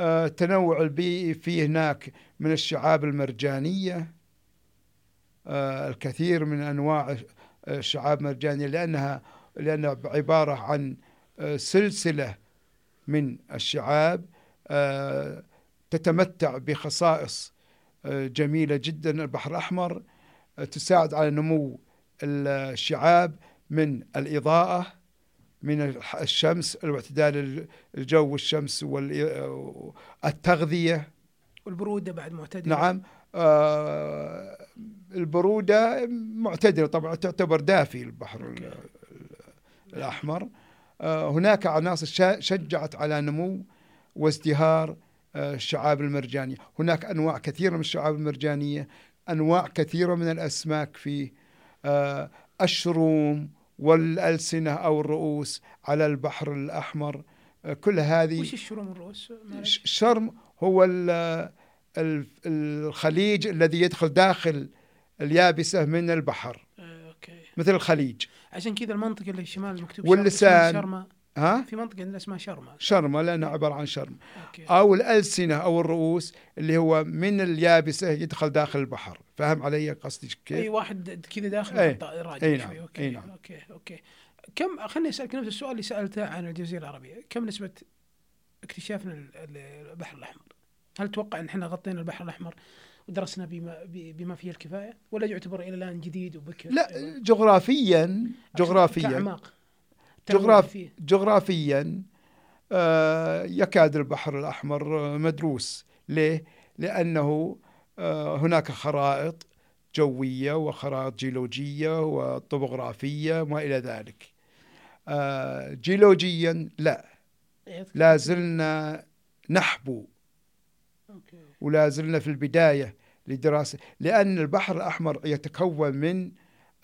آه، التنوع البيئي في هناك من الشعاب المرجانية آه، الكثير من أنواع الشعاب المرجانية لأنها لأنها عبارة عن آه، سلسلة من الشعاب آه، تتمتع بخصائص آه، جميلة جدا. البحر الأحمر آه، تساعد على نمو الشعاب من الإضاءة من الشمس واعتدال الجو والشمس والتغذية والبرودة بعد معتدلة. نعم. آه، البرودة معتدلة طبعا تعتبر دافي البحر الأحمر. آه، هناك عناصر شجعت على نمو وازدهار آه، الشعاب المرجانية هناك أنواع كثيرة من الشعاب المرجانية أنواع كثيرة من الأسماك فيه آه، الشروم والألسنة أو الرؤوس على البحر الأحمر آه، كل هذه وش الشروم الرؤوس؟ معلش. ش- شرم هو ال- ال- الخليج الذي يدخل داخل اليابسة من البحر آه، مثل الخليج. عشان كذا المنطقة اللي الشمال مكتوب واللسان. شرمه ها؟ في منطقة عندنا اسمها شرمه شرمة لأنها عبارة عن شرم okay. أو الألسنة أو الرؤوس اللي هو من اليابسة يدخل داخل البحر. فاهم علي قصدي اي كيف؟ واحد كذا داخل أي. راجع أي شوي. نعم. okay أي نعم. okay okay. كم خليني أسألك نفس السؤال اللي سألته عن الجزيرة العربية. كم نسبة اكتشافنا ال- ال- البحر الأحمر؟ هل تتوقع إن إحنا غطينا البحر الأحمر؟ ودرسنا بما بما فيه الكفاية ولا يعتبر إلى الآن جديد وبكر لا جغرافيا جغرافيا. كأعماق جغراف. جغرافيا آه، يكاد البحر الأحمر آه، مدروس. ليه؟ لأنه آه، هناك خرائط جوية وخرائط جيولوجية وطبوغرافية وما إلى ذلك. آه، جيولوجيا لا. إيه، لا زلنا نحبو. أوكي. ولا زلنا في البداية لدراسة لأن البحر الأحمر يتكون من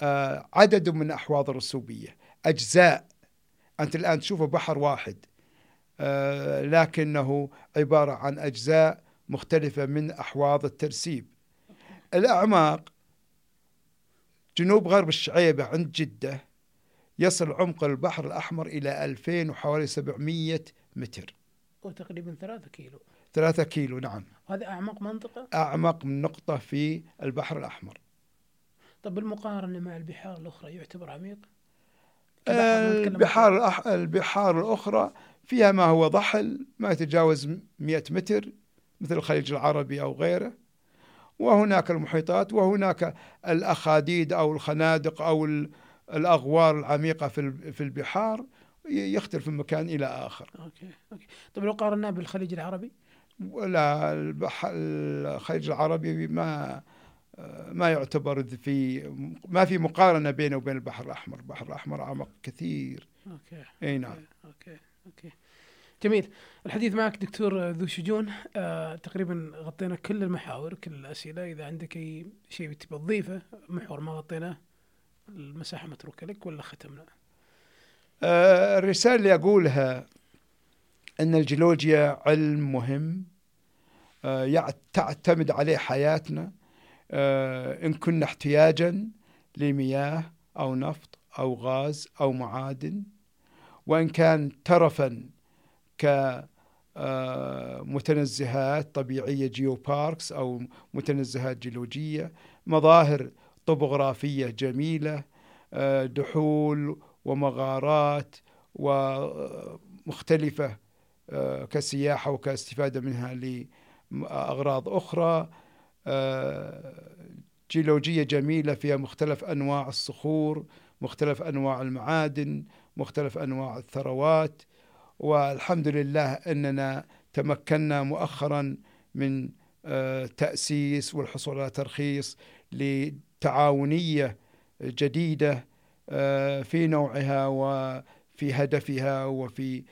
آه، عدد من أحواض الرسوبية أجزاء. أنت الآن تشوفه بحر واحد آه، لكنه عبارة عن أجزاء مختلفة من أحواض الترسيب. الأعماق جنوب غرب الشعيبة عند جدة يصل عمق البحر الأحمر إلى 2000 وحوالي 700 متر. وتقريبا ثلاثة كيلو. 3 كيلو نعم. هذا أعمق منطقة؟ أعمق من نقطة في البحر الأحمر. طب بالمقارنة مع البحار الأخرى يعتبر عميق؟ عن- البحار الأح... البحار الأخرى فيها ما هو ضحل ما يتجاوز 100 متر مثل الخليج العربي أو غيره. وهناك المحيطات وهناك الأخاديد أو الخنادق أو ال- الأغوار العميقة في ال- في البحار يختلف من مكان إلى آخر. okay okay. طب لو قارناه بالخليج العربي؟ ولا البحر الخليج العربي ما ما يعتبر في ما في مقارنة بينه وبين البحر الأحمر. البحر الأحمر أعمق كثير. okay. أي نعم. okay. okay. جميل. الحديث معك دكتور ذو شجون. آه تقريبا غطينا كل المحاور كل الأسئلة. إذا عندك أي شيء تبي تضيفه محور ما غطيناه المساحة متروكة لك ولا ختمنا؟ آه، الرسالة اللي أقولها أن الجيولوجيا علم مهم. آه، تعتمد عليه حياتنا آه، إن كنا احتياجا لمياه أو نفط أو غاز أو معادن وإن كان ترفا كمتنزهات طبيعية جيوباركس أو متنزهات جيولوجية مظاهر طبوغرافية جميلة آه، دحول ومغارات ومختلفة آه، كسياحة وكاستفادة منها لأغراض أخرى آه، جيولوجية جميلة فيها مختلف أنواع الصخور مختلف أنواع المعادن مختلف أنواع الثروات والحمد لله أننا تمكنا مؤخرا من آه، تأسيس والحصول على ترخيص لتعاونية جديدة آه، في نوعها وفي هدفها وفي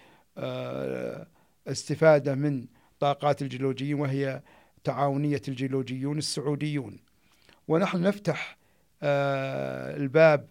استفادة من طاقات الجيولوجيين وهي تعاونية الجيولوجيون السعوديون. ونحن نفتح الباب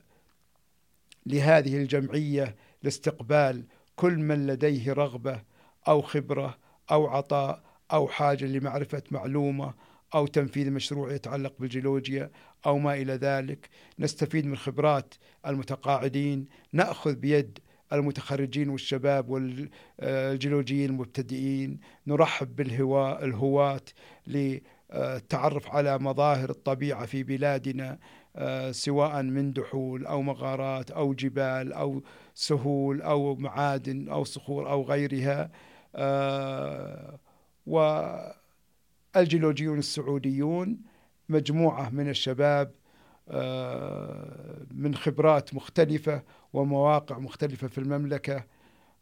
لهذه الجمعية لاستقبال كل من لديه رغبة أو خبرة أو عطاء أو حاجة لمعرفة معلومة أو تنفيذ مشروع يتعلق بالجيولوجيا أو ما إلى ذلك. نستفيد من خبرات المتقاعدين. نأخذ بيد المتخرجين والشباب والجيولوجيين المبتدئين نرحب بالهواء الهواة للتعرف على مظاهر الطبيعة في بلادنا سواء من دحول أو مغارات أو جبال أو سهول أو معادن أو صخور أو غيرها. والجيولوجيون السعوديون مجموعة من الشباب آه، من خبرات مختلفة ومواقع مختلفة في المملكة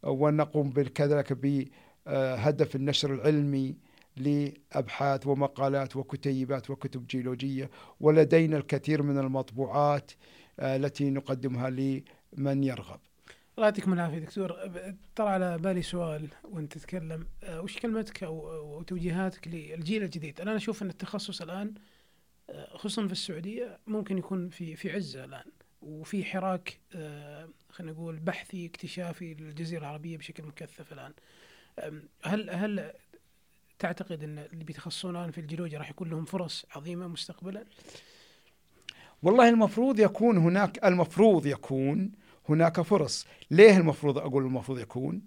ونقوم كذلك بهدف النشر العلمي لأبحاث ومقالات وكتيبات وكتب جيولوجية. ولدينا الكثير من المطبوعات آه، التي نقدمها لمن يرغب. الله يعطيكم العافية دكتور. ترى على بالي سؤال وانت تتكلم. آه، وش كلمتك أو توجيهاتك للجيل الجديد؟ أنا أشوف أن التخصص الآن آه، خصوصا في السعودية ممكن يكون في في عزه الآن وفي حراك آه، خلينا نقول بحثي اكتشافي للجزيرة العربية بشكل مكثف الآن. هل هل تعتقد إن اللي بيتخصصون الآن في الجيولوجيا راح يكون لهم فرص عظيمة مستقبلا؟ والله المفروض يكون هناك المفروض يكون هناك فرص ليه المفروض أقول المفروض يكون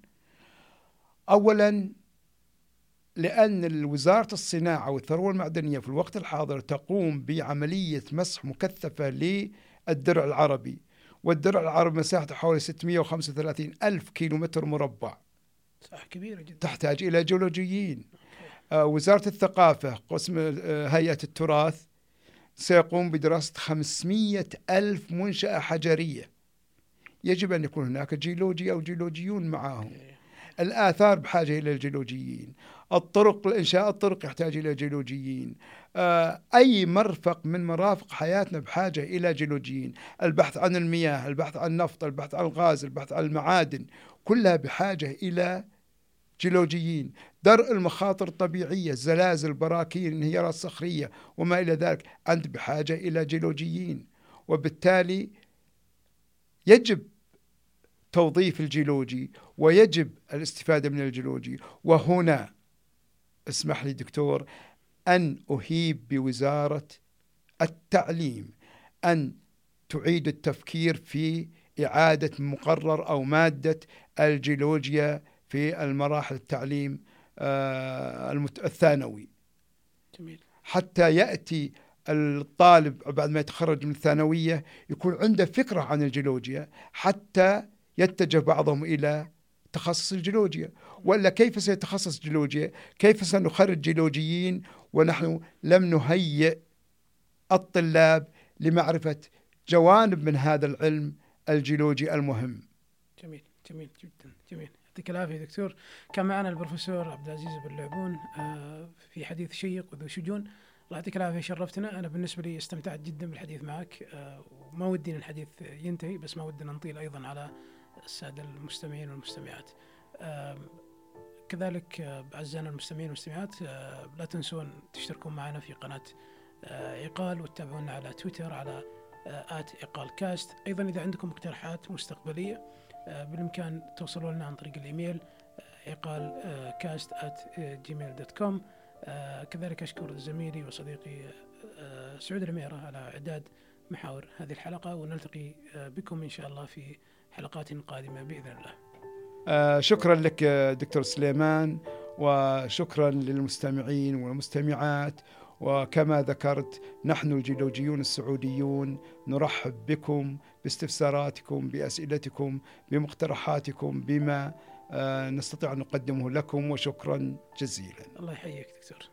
أولا لأن وزارة الصناعة والثروة المعدنية في الوقت الحاضر تقوم بعملية مسح مكثفة للدرع العربي. والدرع العربي مساحته حوالي 635 ألف كيلو متر مربع. صح كبيرة جدا. تحتاج إلى جيولوجيين. آه وزارة الثقافة قسم آه هيئة التراث سيقوم بدراسة 500 ألف منشأة حجرية. يجب أن يكون هناك جيولوجي أو جيولوجيون معهم. الآثار بحاجة إلى الجيولوجيين. الطرق إنشاء الطرق يحتاج إلى جيولوجيين. آه، أي مرفق من مرافق حياتنا بحاجة إلى جيولوجيين. البحث عن المياه البحث عن النفط البحث عن الغاز البحث عن المعادن كلها بحاجة إلى جيولوجيين. درء المخاطر الطبيعية الزلازل البراكين الانهيارات الصخرية وما إلى ذلك أنت بحاجة إلى جيولوجيين. وبالتالي يجب توظيف الجيولوجي ويجب الاستفادة من الجيولوجي. وهنا اسمح لي دكتور أن أهيب بوزارة التعليم أن تعيد التفكير في إعادة مقرر أو مادة الجيولوجيا في المراحل التعليم آه، الثانوي جميل. حتى يأتي الطالب بعد ما يتخرج من الثانوية يكون عنده فكرة عن الجيولوجيا حتى يتجه بعضهم إلى تخصص الجيولوجيا ولا كيف سيتخصص جيولوجيا؟ كيف سنخرج جيولوجيين ونحن لم نهيئ الطلاب لمعرفة جوانب من هذا العلم الجيولوجي المهم؟ جميل جميل جدا جميل. يعطيك العافية دكتور. كان معنا البروفيسور عبد العزيز بن لعبون آه، في حديث شيق وذو شجون. الله يعطيك العافية شرفتنا. أنا بالنسبة لي استمتعت جدا بالحديث معك آه، وما ودي الحديث ينتهي بس ما ودنا نطيل أيضا على السادة المستمعين والمستمعات. كذلك آه، أعزائنا المستمعين والمستمعات آه، لا تنسون تشتركون معنا في قناة آه، إيقال وتتابعونا على تويتر على at إيقال كاست. أيضا إذا عندكم اقتراحات مستقبلية بالإمكان توصلوا لنا عن طريق الإيميل إيقال كاست at Gmail dot com. كذلك أشكر زميلي وصديقي سعود العميرة على إعداد محاور هذه الحلقة ونلتقي بكم إن شاء الله في حلقات قادمة بإذن الله. آه شكرا لك دكتور سليمان وشكرا للمستمعين والمستمعات وكما ذكرت نحن الجيولوجيون السعوديون نرحب بكم باستفساراتكم بأسئلتكم بمقترحاتكم بما آه نستطيع أن نقدمه لكم وشكرا جزيلا. الله يحييك دكتور.